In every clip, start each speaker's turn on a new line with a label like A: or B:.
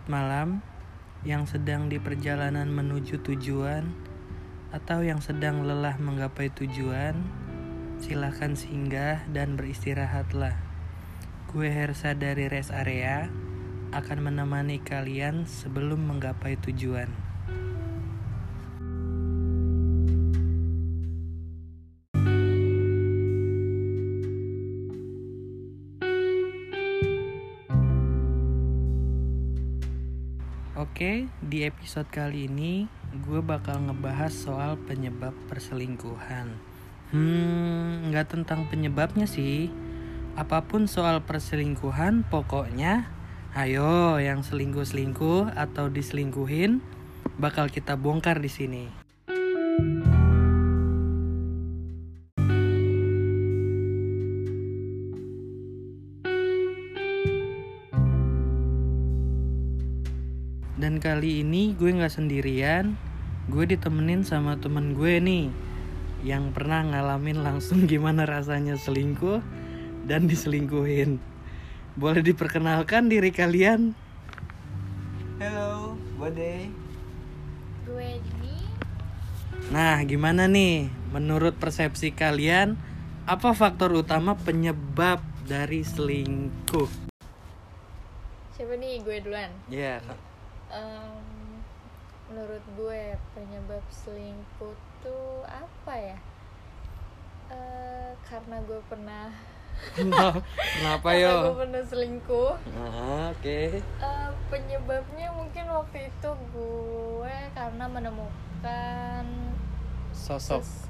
A: Selamat malam yang sedang di perjalanan menuju tujuan atau yang sedang lelah menggapai tujuan. Silahkan singgah dan beristirahatlah. Gue Hersa dari Rest Area akan menemani kalian sebelum menggapai tujuan. Episode kali ini gue bakal ngebahas soal penyebab perselingkuhan. Hmm, nggak tentang penyebabnya sih. Apa pun soal perselingkuhan, pokoknya ayo yang selingkuh-selingkuh atau diselingkuhin bakal kita bongkar di sini. Kali ini gue nggak sendirian, gue ditemenin sama temen gue nih yang pernah ngalamin langsung gimana rasanya selingkuh dan diselingkuhin. Boleh diperkenalkan diri kalian?
B: Halo, Bode.
C: gue ini
A: Nah, gimana nih? Menurut persepsi kalian, apa faktor utama penyebab dari selingkuh?
C: siapa nih gue duluan
A: Ya,
C: Em, menurut gue penyebab selingkuh tuh apa ya Eh, karena gue pernah
A: kenapa
C: karena gue
A: yo?
C: pernah selingkuh
A: Nah, oke.
C: Eh, penyebabnya mungkin waktu itu gue karena menemukan
A: Sosok
C: ses-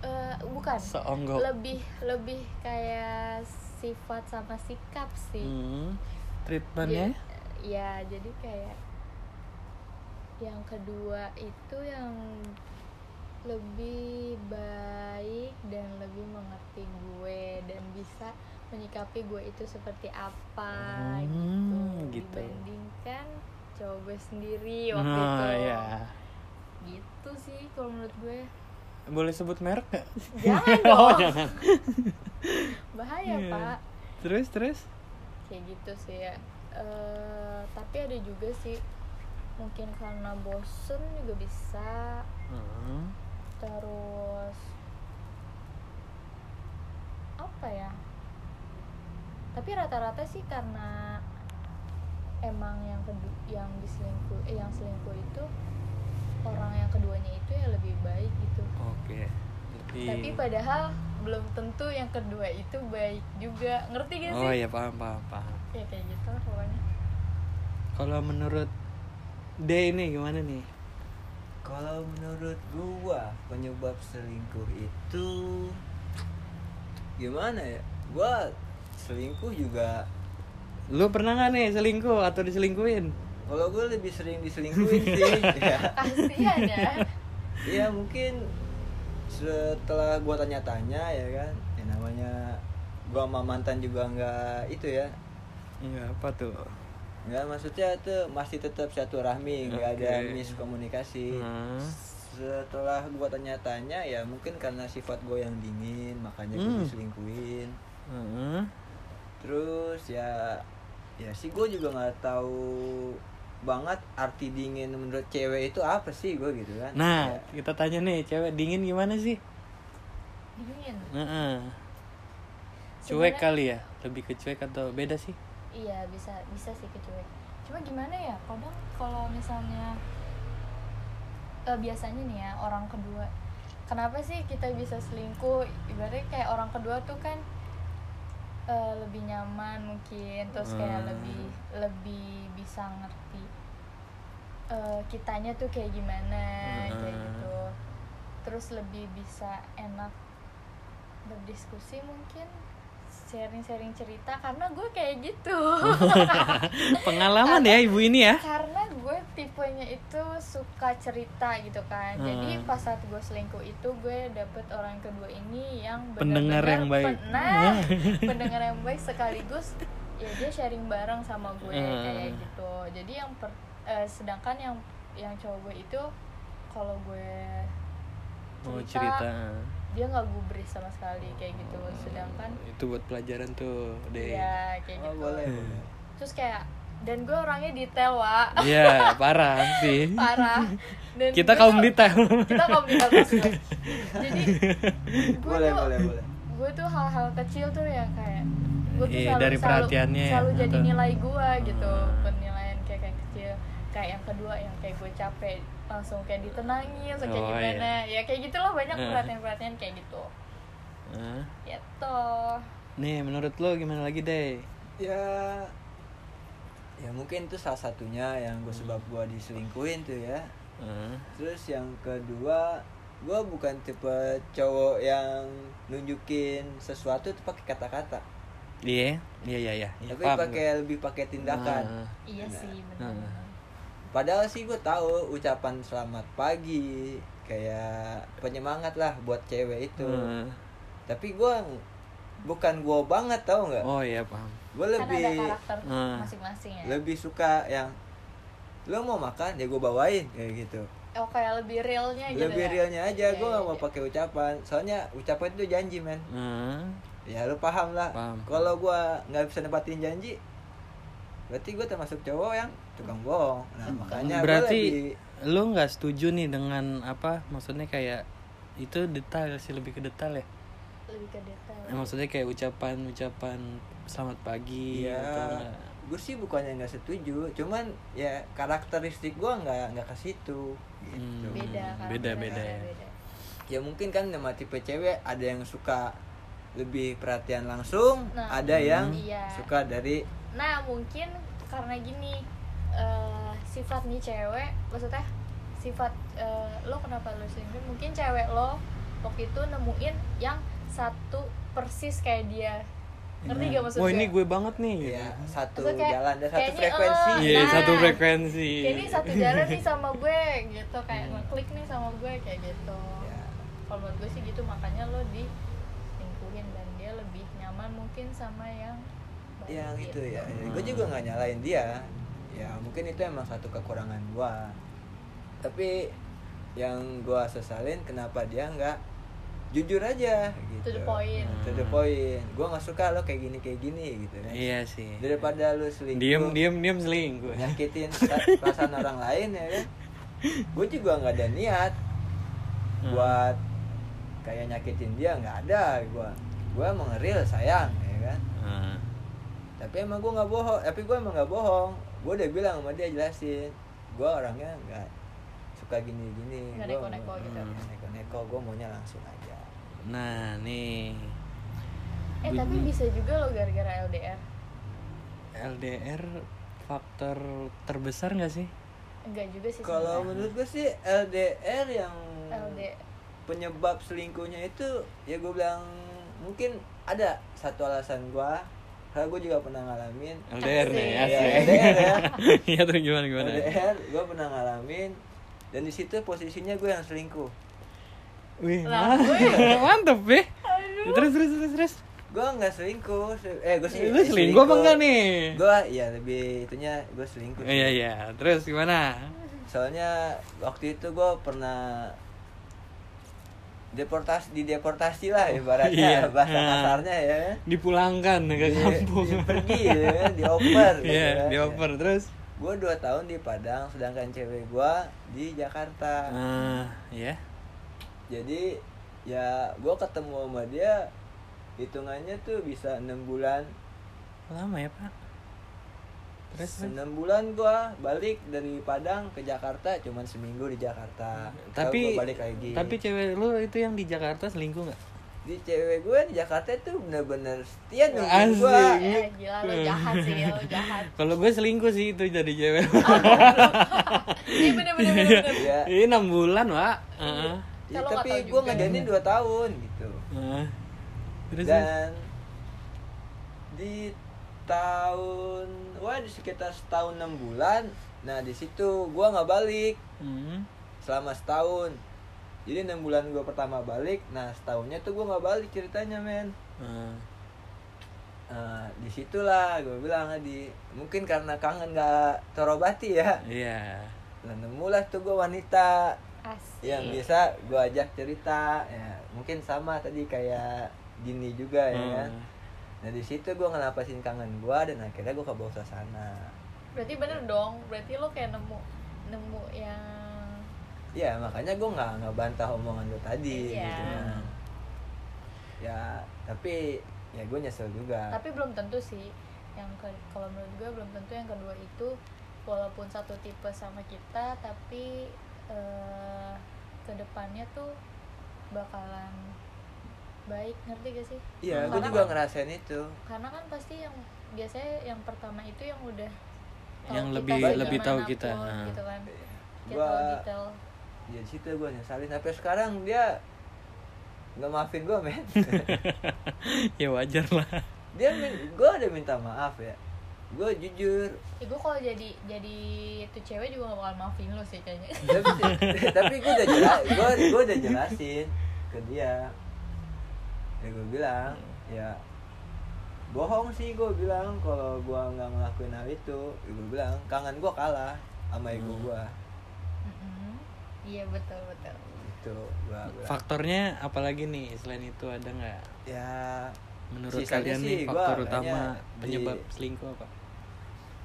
C: eh, bukan
A: seonggok.
C: lebih lebih kayak sifat sama sikap sih
A: Hmm, treatmentnya?
C: Jadi- ya jadi kayak yang kedua itu yang lebih baik dan lebih mengerti gue dan bisa menyikapi gue itu seperti apa
A: Hmm,
C: gitu.
A: gitu.
C: dibandingkan cowok gue sendiri waktu
A: Nah,
C: itu
A: ya.
C: gitu sih kalau menurut gue
A: Boleh sebut merek gak?
C: jangan
A: oh,
C: dong
A: jangan.
C: bahaya
A: Iya.
C: pak
A: Terus, terus?
C: kayak gitu sih ya Eh, tapi ada juga sih mungkin karena bosen juga bisa
A: Hmm.
C: terus apa ya tapi rata-rata sih karena emang yang kedua yang diselingkuh eh, yang selingkuh itu orang yang keduanya itu ya lebih baik gitu
A: Oke. Jadi
C: tapi padahal belum tentu yang kedua itu baik juga ngerti gak sih
A: Oh iya, paham, paham, paham.
C: ya kayak gitu pokoknya
A: Kalau menurut D ini gimana nih?
B: Kalau menurut gua penyebab selingkuh itu gimana ya? Gua selingkuh juga.
A: Lu pernah gak nih selingkuh atau diselingkuhin?
B: Kalau gua lebih sering diselingkuhin sih. ya.
C: ya
B: Iya mungkin setelah gua tanya-tanya ya kan, ya namanya gua sama mantan juga nggak itu ya.
A: Iya, apa tuh?
B: Nggak maksudnya tuh masih tetap satu rahmi, nggak ada
A: Oke.
B: miskomunikasi.
A: Hmm.
B: setelah gua tanya-tanya ya mungkin karena sifat gue yang dingin makanya gue
A: Hmm.
B: diselingkuhin
A: Hmm.
B: terus ya ya sih gue juga nggak tahu banget arti dingin menurut cewek itu apa sih gue gitu kan
A: Nah,
B: Ya,
A: kita tanya nih, cewek dingin gimana sih?
C: dingin
A: Heeh. Cuek
C: Sebenarnya-
A: kali ya? Lebih ke cuek atau beda sih?
C: Iya bisa bisa sih kecuek cuma gimana ya kadang kalau misalnya eh, biasanya nih ya orang kedua kenapa sih kita bisa selingkuh ibaratnya kayak orang kedua tuh kan eh, lebih nyaman mungkin terus kayak
A: Hmm.
C: lebih lebih bisa ngerti eh, kitanya tuh kayak gimana kayak
A: Hmm.
C: gitu terus lebih bisa enak berdiskusi mungkin sharing-sharing cerita karena gue kayak gitu
A: Pengalaman ya ibu ini ya?
C: karena gue tipenya itu suka cerita gitu kan jadi
A: Hmm.
C: pas saat gue selingkuh itu gue dapet orang kedua ini yang
A: Pendengar yang baik.
C: pen- nah pendengar yang baik sekaligus ya dia sharing bareng sama gue
A: Hmm.
C: kayak gitu jadi yang per- eh, sedangkan yang yang cowok gue itu kalau gue
A: Mau cerita.
C: Dia nggak gubris sama sekali kayak gitu. Sedangkan
A: itu buat pelajaran tuh deh
C: ya kayak
B: oh,
C: gitu.
B: boleh boleh.
C: Terus kayak dan gue orangnya detail wa
A: Iya, parah sih.
C: parah. Dan
A: Kita kaum
C: tuh-
A: detail.
C: kita kaum detail maksudnya. jadi gue
B: boleh
C: tuh
B: boleh boleh.
C: gue tuh hal-hal kecil tuh yang kayak gue tuh
A: Iya,
C: selalu,
A: dari
C: selalu-
A: perhatiannya ya,
C: selalu jadi
A: atau-
C: nilai gue gitu
A: Hmm.
C: penilaian kayak kayak kecil. Kayak yang kedua yang kayak gue capek langsung kayak ditenangin langsung kayak
A: Oh,
C: gimana ya kayak gitulah banyak
A: Eh.
C: perhatian-perhatian kayak gitu
A: Hah?
C: gitu
A: Nih, menurut lo gimana lagi deh?
B: ya ya mungkin itu salah satunya yang gue sebab gue diselingkuhin tuh ya
A: Hah?
B: terus yang kedua gue bukan tipe cowok yang nunjukin sesuatu tuh pakai kata-kata
A: Iya, iya, iya, iya. Iya,
B: tapi pakai lebih pakai tindakan
A: Nah.
C: iya
B: Nah.
C: sih benar
B: padahal sih gue tahu ucapan selamat pagi kayak penyemangat lah buat cewek itu
A: Nah.
B: tapi gue bukan gue banget tau nggak
A: Oh iya, paham.
B: gue
C: kan ada
B: lebih
A: Hmm.
C: masing-masing ya
B: lebih suka yang lo mau makan ya gue bawain kayak gitu
C: oh kayak lebih realnya gitu
B: lebih
C: ya?
B: realnya aja
C: Iya,
B: gue
C: iya,
B: gak mau
C: iya.
B: pakai ucapan soalnya ucapan itu janji men
A: Nah.
B: ya lo paham lah
A: Paham.
B: kalau gue nggak bisa nempatin janji berarti gue termasuk cowok yang tukang bohong nah makanya gua
A: Berarti
B: lebih-
A: lo nggak setuju nih dengan apa? Maksudnya kayak itu detail sih lebih ke detail ya.
C: lebih ke detail
A: Ya, maksudnya kayak ucapan-ucapan selamat pagi
B: ya
A: atau enggak.
B: gue sih bukannya nggak setuju cuman ya karakteristik gue nggak nggak ke situ gitu
A: Hmm.
C: beda
A: beda,
C: karakternya
A: beda ya.
C: beda.
B: ya mungkin kan nama tipe cewek ada yang suka lebih perhatian langsung
C: Nah,
B: ada yang
C: iya.
B: suka dari
C: Nah mungkin karena gini eh, sifat nih cewek, maksudnya sifat eh, lo kenapa lo selingkuh? Mungkin cewek lo waktu itu nemuin yang satu persis kayak dia. Ngerti gak maksud
A: Wah ini gue banget nih.
B: ya satu
C: Maksudnya kayak-
B: jalan dan satu frekuensi
A: Iya
C: Nah.
A: satu frekuensi.
C: Kayak ini satu jalan nih sama gue gitu kayak ngeklik nih sama gue kayak gitu.
B: Ya.
C: Kalau menurut gue sih gitu makanya lo diselingkuhin dan dia lebih nyaman mungkin sama yang
B: yang itu
C: gitu.
B: ya, gue juga nggak nyalain dia ya mungkin itu emang satu kekurangan gue tapi yang gue sesalin kenapa dia nggak jujur aja gitu
C: To the point.
B: to the point gue nggak suka lo kayak gini kayak gini gitu kan
A: Iya sih.
B: daripada lu selingkuh
A: Diem diem diem selingkuh.
B: nyakitin sa- perasaan orang lain ya kan gue juga nggak ada niat
A: Hmm.
B: buat kayak nyakitin dia nggak ada gue gue emang real sayang ya kan
A: Nah.
B: tapi emang gue nggak bohong tapi gue emang nggak bohong gue udah bilang sama dia jelasin gue orangnya nggak suka gini gini
C: Nggak neko-neko gitu.
B: neko neko gue maunya langsung aja
A: Nah nih
C: Eh tapi bisa juga lo gara-gara LDR.
A: LDR faktor terbesar nggak sih?
C: Enggak juga sih.
B: kalau menurut gue sih LDR yang
C: LD
B: penyebab selingkuhnya itu ya gue bilang mungkin ada satu alasan gue karena gue juga pernah ngalamin
A: LDR nih.
B: Iya, LDR ya.
A: Iya terus gimana gimana?
B: LDR gue pernah ngalamin dan di situ posisinya gue yang selingkuh
A: Wih,
C: Lah,
A: mantep, mantep ya. Terus terus terus terus.
B: gue nggak selingkuh se- eh gue sih
A: Lu selingkuh apa enggak nih?
B: gue ya lebih itunya gue selingkuh.
A: Iya iya. Terus gimana?
B: soalnya waktu itu gue pernah deportasi di deportasi lah ibaratnya
A: Iya.
B: bahasa
A: Ah.
B: kasarnya ya
A: Dipulangkan ke
B: Di-
A: kampung.
B: di- pergi ya dioper gitu
A: Iya,
B: kan.
A: dioper terus.
B: gue dua tahun di Padang sedangkan cewek gue di Jakarta
A: Ah, ya.
B: jadi ya gue ketemu sama dia hitungannya tuh bisa enam bulan
A: Lama ya, Pak? Terus terus.
B: enam bulan gue balik dari Padang ke Jakarta cuman seminggu di Jakarta Lalu
A: Tapi
B: gua balik lagi
A: tapi cewek lu itu yang di Jakarta selingkuh nggak?
B: di cewek gue di Jakarta tuh bener-bener setia nungguin
A: Asik.
B: gue
C: Eh gila lo jahat sih lo jahat.
A: Kalau gue selingkuh sih itu jadi cewek.
C: Iya bener bener bener. bener.
B: ya,
A: Ini enam bulan, Pak. Heeh.
B: ya
C: Kalau nggak
B: tapi gue ngejalanin dua tahun gitu
A: Heeh. Terus terus.
B: dan di tahun wah di sekitar setahun enam bulan nah di situ gue nggak balik
A: Hmm.
B: selama setahun jadi enam bulan gue pertama balik nah setahunnya tuh gue nggak balik ceritanya men
A: Heeh.
B: nah di situlah gue bilang di mungkin karena kangen nggak terobati ya
A: Iya.
B: nah nemulah tuh gue wanita
C: Asik.
B: yang bisa gue ajak cerita ya mungkin sama tadi kayak gini juga ya kan
A: Hmm.
B: Nah di situ gue ngelapasin kangen gue dan akhirnya gue ke bawah suasana
C: berarti bener dong berarti lo kayak nemu nemu yang
B: ya makanya gue nggak nggak bantah omongan lo tadi
C: Iya.
B: gitu kan. ya tapi ya gue nyesel juga
C: tapi belum tentu sih yang ke kalau menurut gue belum tentu yang kedua itu walaupun satu tipe sama kita tapi eh ke depannya tuh bakalan baik ngerti gak sih?
B: Iya gue juga
C: kan-
B: ngerasain itu.
C: karena kan pasti yang biasanya yang pertama itu yang udah
A: Yang
C: kita
A: lebih- lebih tahu kita, nah.
C: gitu kan. Kita
B: Gua-
C: tahu detail.
B: Ya situ gue nyesalin. Sampai sekarang dia nggak maafin gue men.
A: Ya wajar lah.
B: Dia gue udah minta maaf ya. Gue jujur.
C: Ya gue kalau jadi jadi tuh cewek juga gak bakal maafin lo sih kayaknya.
B: Tapi tapi gue udah jelas gue gue udah jelasin ke dia ya gue bilang ya bohong sih gue bilang kalau gue nggak ngelakuin hal itu. Ya gue bilang kangen gue kalah sama ego
A: Hmm.
B: gue
C: Mm-mm. iya betul betul.
B: Itu gue bilang.
A: Faktornya apalagi nih? Selain itu ada nggak?
B: Ya
A: menurut kalian
B: sih
A: nih
B: gua
A: faktor utama
B: di-
A: penyebab selingkuh apa?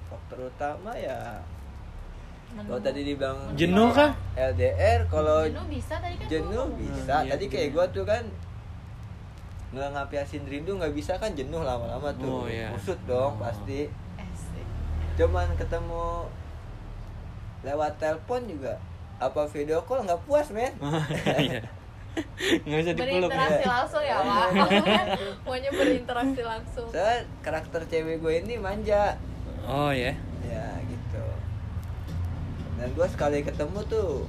B: Faktor utama ya kalau tadi dibilang
A: Jenuh kah?
B: LDR kalau
C: jenuh bisa tadi kan
B: jenuh
C: gua
B: bisa.
A: Hmm, iya,
B: tadi kayak
A: jenuh.
B: gue tuh kan nggak ngapiasin rindu nggak bisa kan jenuh lama-lama
A: Oh,
B: tuh
A: iya.
B: kusut dong
A: Oh.
B: pasti. Cuman ketemu lewat telepon juga apa video call nggak puas men?
A: Iya. nggak bisa dipeluk
C: berinteraksi
B: ya.
C: langsung ya Aku kan maunya berinteraksi langsung.
B: Soalnya karakter cewek gue ini manja.
A: Oh ya
B: ya gitu. Dan gue sekali ketemu tuh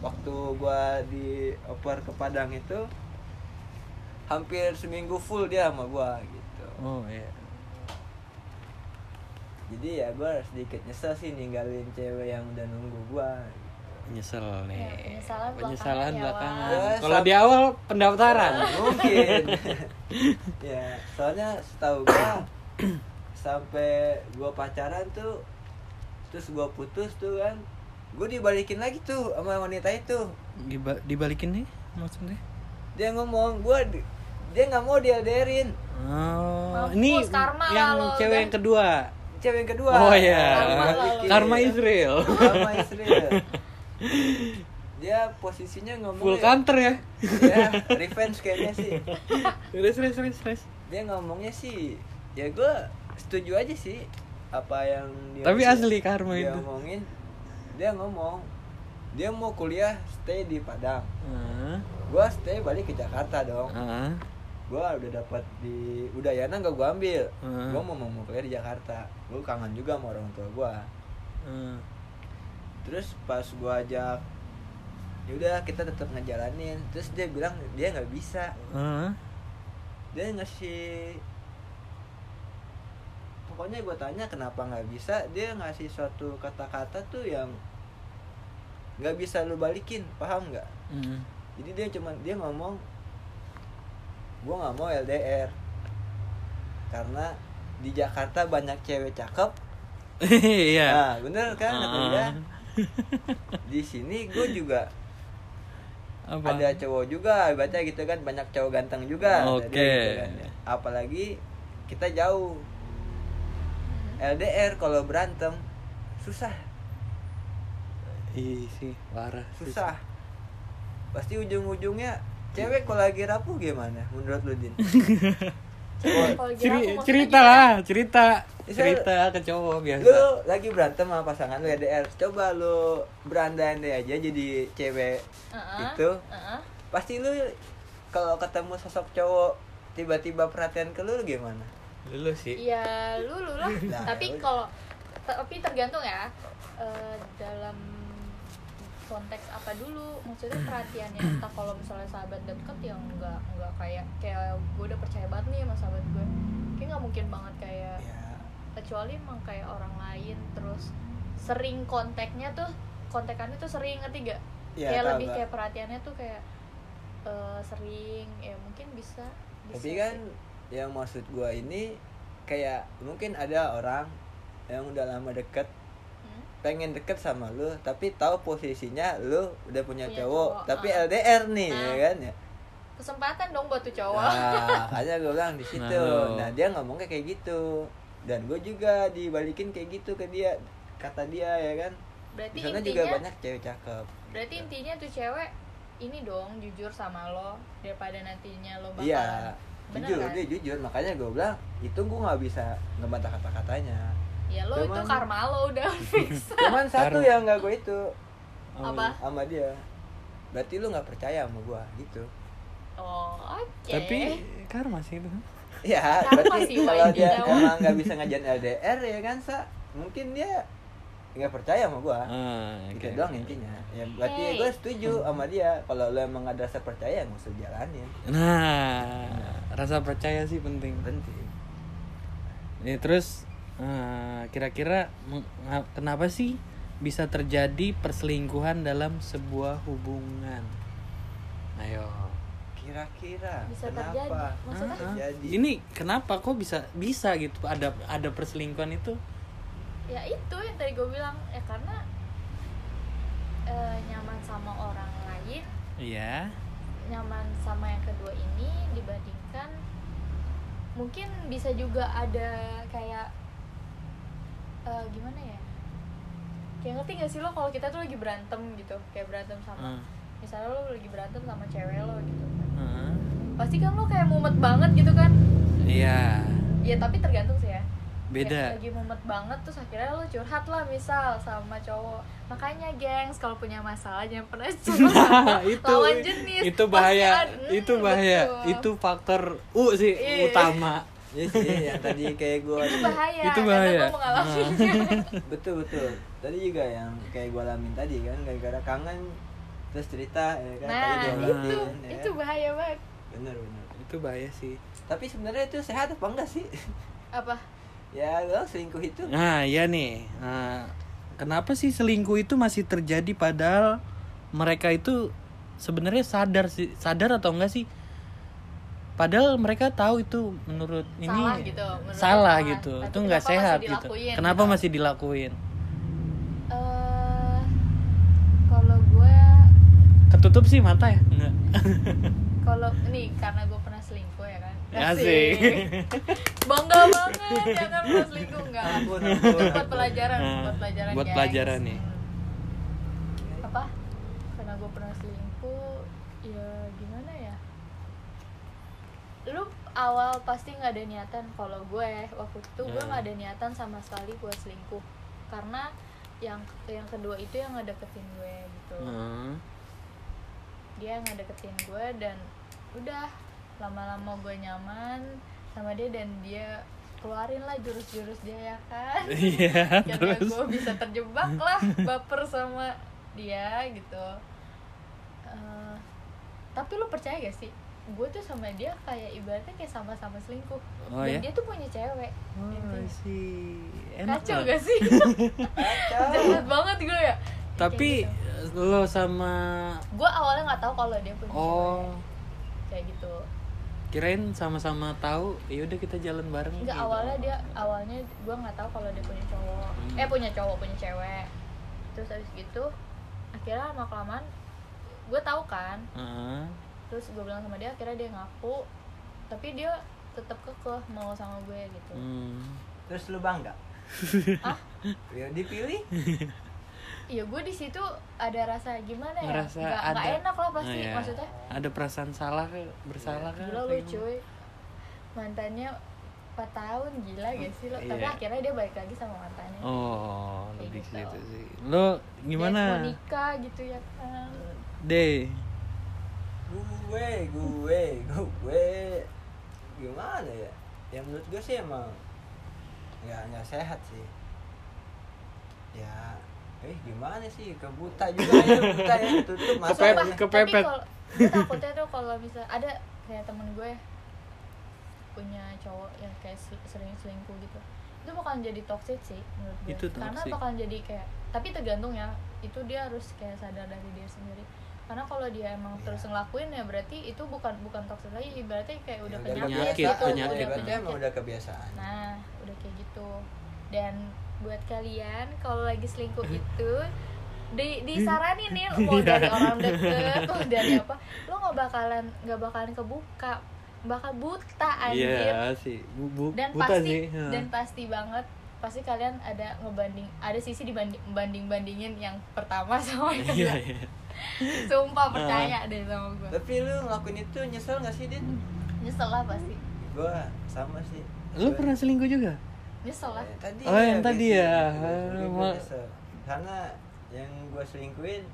B: waktu gue dioper ke Padang itu hampir seminggu full dia sama gue gitu.
A: Oh ya
B: jadi ya gue sedikit nyesel sih ninggalin cewek yang udah nunggu gue
A: nyesel nih
C: Ya, penyesalan
A: penyesalan
C: belakangan ya,
A: belakangan.
B: Wak.
A: kalau
B: Ya,
A: di awal pendaftaran.
B: Mungkin. Ya soalnya setahu gue sampai gue pacaran tuh terus gue putus tuh kan gue dibalikin lagi tuh sama wanita itu.
A: Diba- dibalikin nih maksudnya?
B: Dia ngomong gue dia nggak mau diaderin
A: oh
C: Mampus,
A: ini
C: karma
A: yang
C: lah lo,
A: cewek
C: udah.
A: yang kedua?
B: Cewek yang kedua.
A: Oh ya
C: Karma
A: karma Israel.
B: Karma Israel. Dia posisinya ngomong
A: full counter ya?
B: Ya revenge kayaknya sih.
A: Terus terus terus terus.
B: Dia ngomongnya sih ya gue setuju aja sih apa yang dia
A: tapi asli karma
B: dia
A: itu.
B: ngomongin dia ngomong dia mau kuliah stay di Padang.
A: Ah,
B: gua stay balik ke Jakarta dong.
A: Ah,
B: gua udah dapat di Udayana nggak gua ambil
A: Hmm.
B: gua mau mau kuliah di Jakarta gua kangen juga sama orang tua gua
A: ah.
B: terus pas gua ajak ya udah kita tetap ngejalanin terus dia bilang dia nggak bisa
A: Ah.
B: dia ngasih pokoknya gue tanya kenapa nggak bisa dia ngasih suatu kata-kata tuh yang nggak bisa lu balikin paham nggak
A: Mm.
B: jadi dia cuman dia ngomong gue nggak mau LDR karena di Jakarta banyak cewek cakep.
A: Iya.
B: Nah bener kan kata
A: Ah.
B: dia di sini gue juga
A: apa?
B: ada cowok juga baca gitu kan banyak cowok ganteng juga. Kata
A: Oke.
B: dia gitu kan. apalagi kita jauh. LDR kalau berantem susah.
A: Iya sih parah
B: susah. Pasti ujung-ujungnya cewek kalau lagi rapuh gimana menurut lu din?
C: Maksudnya
A: cerita lah cerita. Cerita ke cowok biasa.
B: lu lagi berantem sama pasangan lu LDR coba lu berandai-andai aja jadi cewek
C: Heeh,
B: itu.
C: heeh.
B: pasti lu kalau ketemu sosok cowok tiba-tiba perhatian ke lu lu gimana?
A: Dulu sih.
C: Ya lulu lah.
B: Nah,
C: tapi
B: ya
C: kalau tapi tergantung ya. Eh, dalam konteks apa dulu maksudnya perhatiannya entah kalau misalnya sahabat deket yang enggak enggak kayak kayak gue udah percaya banget nih sama sahabat gue kayak nggak mungkin banget kayak
B: ya
C: kecuali emang kayak orang lain terus sering kontaknya tuh kontekannya tuh sering ngerti gak
B: ya
C: kayak lebih
B: gak?
C: kayak perhatiannya tuh kayak eh, sering ya mungkin bisa, bisa
B: tapi kan
C: sih.
B: yang maksud gua ini kayak mungkin ada orang yang udah lama deket? Pengen deket sama lu tapi tahu posisinya lu udah punya,
C: Punya
B: cowok,
C: cowok,
B: tapi
C: ah.
B: LDR nih
C: Nah.
B: ya kan ya?
C: Kesempatan dong buat tuh cowok.
B: Nah makanya gue bilang di situ.
A: Nah,
B: nah dia ngomongnya kayak gitu. Dan gue juga dibalikin kayak gitu ke dia kata dia ya kan?
C: Berarti
B: di sana
C: intinya
B: juga banyak cewek cakep.
C: Berarti intinya tuh cewek ini dong jujur sama lo daripada nantinya lo bakalan.
B: Iya
C: Bener
B: jujur
C: kan?
B: dia jujur. Makanya gue bilang itu gue nggak bisa ngebantah kata katanya
C: ya lo itu
B: Cuman-
C: karma lo udah fix.
B: Cuman satu yang nggak gue itu.
C: Apa?
B: sama dia. Berarti lu nggak percaya sama gue gitu.
C: Oh oke.
A: Tapi karma sih itu.
B: ya
C: Karma
B: berarti
C: sih,
B: kalau dia emang nggak bisa ngajarin LDR ya kan sa? Mungkin dia nggak percaya sama gue
A: Ah,
B: gitu
A: oke.
B: doang intinya. Ya berarti
C: Hey.
B: gue setuju sama dia. Kalau lo emang ada rasa percaya nggak usah jalanin.
A: Nah, rasa percaya sih penting.
B: penting.
A: Ya, terus kira-kira meng- nga- kenapa sih bisa terjadi perselingkuhan dalam sebuah hubungan? Ayo.
B: kira-kira
C: Bisa
B: kenapa
C: terjadi. Maksudnya?
B: Terjadi.
A: Ini kenapa kok bisa bisa gitu ada ada perselingkuhan itu?
C: ya itu yang tadi gue bilang ya karena eh, nyaman sama orang lain
A: Iya.
C: nyaman sama yang kedua ini dibandingkan mungkin bisa juga ada kayak eh, gimana ya? Kayak ngerti gak sih lo kalau kita tuh lagi berantem gitu kayak berantem sama
A: Ah,
C: misalnya lo lagi berantem sama cewek lo gitu.
A: Ah.
C: pasti kan lo kayak mumet banget gitu kan?
A: Iya.
C: ya tapi tergantung sih ya.
A: Beda.
C: Kayak lagi mumet banget terus akhirnya lo curhat lah misal sama cowok. Makanya gengs kalau punya masalah jangan pernah curhat.
A: Itu
C: lawan jenis
A: itu bahaya.
C: hmm,
A: itu bahaya.
C: Betul.
A: itu faktor u sih
C: Iya.
A: utama
B: ya sih yang tadi kayak gue
C: itu bahaya
A: Itu bahaya.
C: gue mengalami
B: betul betul. Tadi juga yang kayak gue alamin tadi kan gara-gara kangen terus cerita ya kan
C: nah
B: tadi
C: itu
B: diobatin, ya
C: itu
B: kan?
C: bahaya banget.
B: Bener bener.
A: Itu bahaya sih.
B: Tapi sebenarnya itu sehat apa enggak sih?
C: Apa?
B: Ya lo selingkuh itu.
A: Nah ya nih. Nah, kenapa sih selingkuh itu masih terjadi padahal mereka itu sebenarnya sadar sih sadar atau enggak sih padahal mereka tahu itu menurut ini
C: Salah gitu, menurut
A: salah
C: salah.
A: gitu.
C: Tapi
A: itu nggak sehat gitu. kenapa
C: gitu?
A: masih dilakuin?
C: Eh kalau gue
A: ketutup sih mata ya? Enggak
C: kalau ini karena gue pernah selingkuh ya kan?
A: Asik.
C: bangga banget jangan pernah selingkuh. Enggak buat pelajaran
A: Nah,
C: buat pelajaran
A: buat pelajaran nih.
C: Hmm. apa karena gue pernah selingkuh ya gimana ya lu awal pasti nggak ada niatan kalau gue waktu itu gue
A: Hmm.
C: nggak ada niatan sama sekali buat selingkuh. Karena yang yang kedua itu yang ngedeketin gue gitu.
A: Hmm.
C: dia ngedeketin gue dan udah lama-lama gue nyaman sama dia dan dia keluarin lah jurus-jurus dia ya kan?
A: Iya
C: akhirnya
A: terus?
C: gue bisa terjebak lah baper sama dia gitu. Eh, tapi lu percaya gak sih gue tuh sama dia kayak ibaratnya kayak sama-sama selingkuh.
A: Oh,
C: dan
A: ya?
C: dia tuh punya cewek.
A: Oh, enak
C: kacau gak sih?
B: Kacau.
C: jahat banget gue ya.
A: Tapi lo sama
C: gue awalnya nggak tahu kalau dia punya
A: oh.
C: Cewek kayak gitu.
A: Kirain sama-sama tahu ya udah kita jalan bareng
C: Enggak
A: gitu.
C: awalnya dia awalnya gue nggak tahu kalau dia punya cowok.
A: Hmm.
C: eh punya cowok punya cewek. Terus habis gitu akhirnya lama kelamaan gue tahu kan.
A: Heeh.
C: Terus gue bilang sama dia akhirnya dia ngaku tapi dia tetap kekeh mau sama gue gitu.
A: Hmm.
B: terus lu bangga?
C: Ah
B: ya dipilih?
C: Iya gue di situ ada rasa gimana ya?
A: Ngerasa
C: nggak
A: ada
C: nggak enak lah pasti
A: Oh, iya.
C: maksudnya.
A: Ada perasaan salah ke bersalah kan
C: gila lu cuy. Mantannya 4 tahun gila gak sih lo tapi
A: Iya.
C: akhirnya dia balik lagi sama mantannya.
A: Oh
C: Kayak
A: lebih
C: gitu.
A: gitu sih. Lo
C: Dia
A: gimana?
C: mau nikah gitu ya kan.
A: Deh
B: gue gue gue. Gimana ya? Yang menurut gue sih emang nggak nggak sehat sih. Ya eh gimana sih? Kebuta juga ya buta ya tutup masa
A: Kepepet,
B: aja.
A: kepepet.
C: Tapi kalau takutnya tuh kalau misal ada kayak temen gue punya cowok yang kayak sering selingkuh gitu. Itu bakalan jadi toxic sih menurut gue.
A: Itu
C: karena
A: toxic.
C: bakalan jadi kayak tapi tergantung ya itu dia harus kayak sadar dari dia sendiri karena kalau dia emang
B: Iya.
C: terus ngelakuin ya berarti itu bukan bukan toxic lagi ibaratnya kayak udah
B: Ya,
C: penyakit,
A: penyakit,
C: gitu
A: penyakit.
C: udah
B: berarti emang
C: penyakit
B: udah kebiasaan
C: Nah, udah kayak gitu. Dan buat kalian kalau lagi selingkuh itu di disaranin nih mau dari orang deket mau dari apa lo nggak bakalan nggak bakalan kebuka bakal buta anjir
A: Iya sih. Bu, bu-
C: dan
A: buta
C: pasti
A: sih. ha.
C: dan pasti banget pasti kalian ada ngebanding ada sisi dibanding banding bandingin yang pertama sama yang
A: Iya,
C: kedua
A: iya.
C: Sumpah percaya deh sama gue
B: tapi lu ngelakuin itu nyesel gak sih din?
C: Nyesel lah pasti.
B: Gua sama sih.
A: Lu
B: Gua-
A: pernah selingkuh juga?
C: nyesel lah.
B: Eh, tadi
A: Oh, yang tadi ya.
B: gitu. Karena yang gua selingkuhin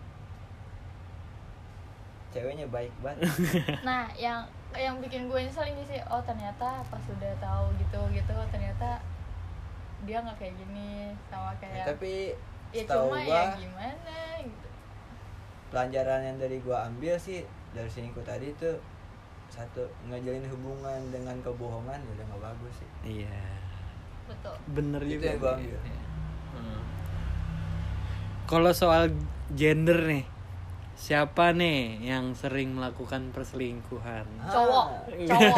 B: ceweknya baik banget.
C: Nah yang yang bikin gue nyesel ini sih oh ternyata pas udah tahu gitu gitu ternyata dia nggak kayak gini sama
B: Ya,
C: kayak
B: tapi
C: ya cuma
B: gua
C: ya gimana gitu
B: pelajaran yang dari gua ambil sih dari selingkuh tadi tuh satu ngejalin hubungan dengan kebohongan ya udah nggak bagus sih
A: Iya.
C: betul
A: Bener
B: Itu
A: juga.
B: yang gua
A: sih.
B: ambil.
A: Hmm. Kalau soal gender nih, siapa nih yang sering melakukan perselingkuhan?
C: cowok
B: Ah.
C: cowok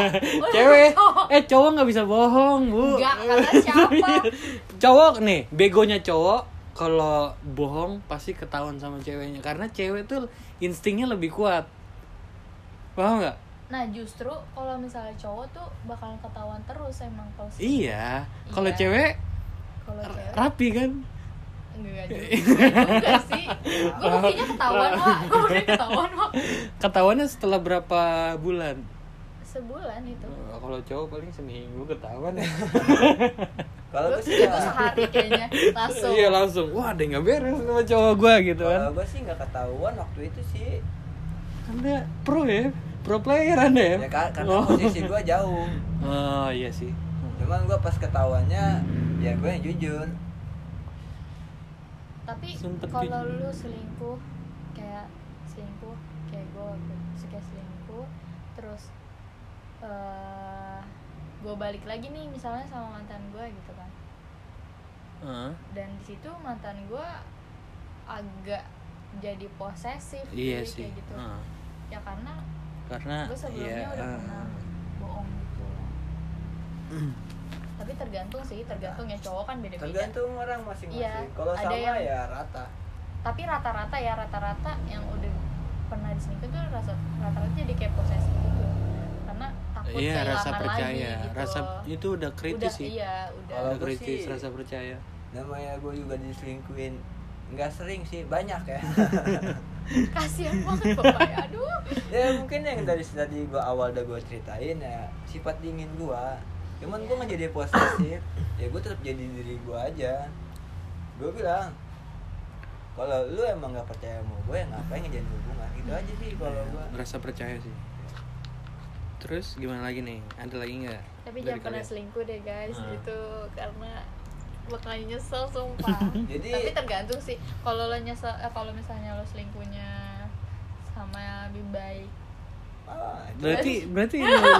A: Cewek,
C: Cowok.
A: eh cowok nggak bisa bohong bu.
C: Enggak, kata siapa?
A: cowok nih, begonya cowok kalau bohong pasti ketahuan sama ceweknya karena cewek tuh instingnya lebih kuat. Paham nggak?
C: nah justru kalau misalnya cowok tuh bakalan ketahuan terus emang kalau.
A: Iya. Kalau
C: Iya.
A: cewek
C: kalau cewek
A: rapi kan?
C: enggak juga sih gue buktinya ketahuan pak gue buktinya ketahuan pak
A: Ketahuannya setelah berapa bulan?
C: Sebulan itu
A: Oh, kalau cowok paling seminggu ketahuan ya.
B: kalau
C: gue
B: gua sih
C: itu sehari kayaknya langsung
A: Iya langsung. Wah, ada yang nggak beres sama cowok gua gitu kan.
B: kalau gua sih nggak ketahuan waktu itu sih
A: Anda pro ya, pro player Anda ya.
B: ya ka- karena
A: Oh.
B: posisi gua jauh
A: Oh iya sih.
B: cuman gua pas ketahuannya ya gue yang jujur
C: tapi kalau lu selingkuh kayak selingkuh kayak gue suka selingkuh terus eh gue balik lagi nih misalnya sama mantan gue gitu kan.
A: Heeh.
C: dan di situ mantan gue agak jadi posesif
A: Iya
C: jadi
A: sih.
C: kayak gitu.
A: Heeh.
C: ya karena
A: Karena
C: gue sebelumnya
A: iya,
C: udah
A: eh,
C: pernah bohong gitu. Tapi tergantung sih tergantung ya cowok kan beda-beda.
B: Tergantung orang masing-masing.
C: Iya,
B: kalau
C: ada
B: sama
C: yang-
B: ya rata.
C: Tapi rata-rata ya rata-rata yang udah pernah diselingkuh tuh rasa rata-rata jadi kayak posesif. gitu takut
A: Iya,
C: kehilangan
A: rasa percaya.
C: lagi gitu
A: rasa itu udah kritis
C: udah
A: sih.
C: iya udah.
B: Kalau
A: Udah kritis
B: sih-
A: rasa percaya.
B: namanya gue juga diselingkuhin. Nggak sering sih banyak ya.
C: Kasihan banget bapak ya aduh.
B: Ya mungkin yang dari tadi gue awal udah gue ceritain ya sifat dingin gue cuman gue nggak jadi posesif ya gue tetap jadi diri gue aja. Gue bilang kalau lu emang nggak percaya sama gue ya ngapain ngejadiin hubungan? Gitu aja sih kalau gue
A: Rasa percaya sih. Terus gimana lagi nih? Ada lagi nggak?
C: tapi jangan pernah selingkuh deh guys
A: Ah.
C: gitu karena bakal nyesel sumpah
B: Jadi-
C: tapi tergantung sih kalau lo nyesel eh, kalau misalnya lo selingkuhnya sama lebih baik
B: itu,
A: Berarti berarti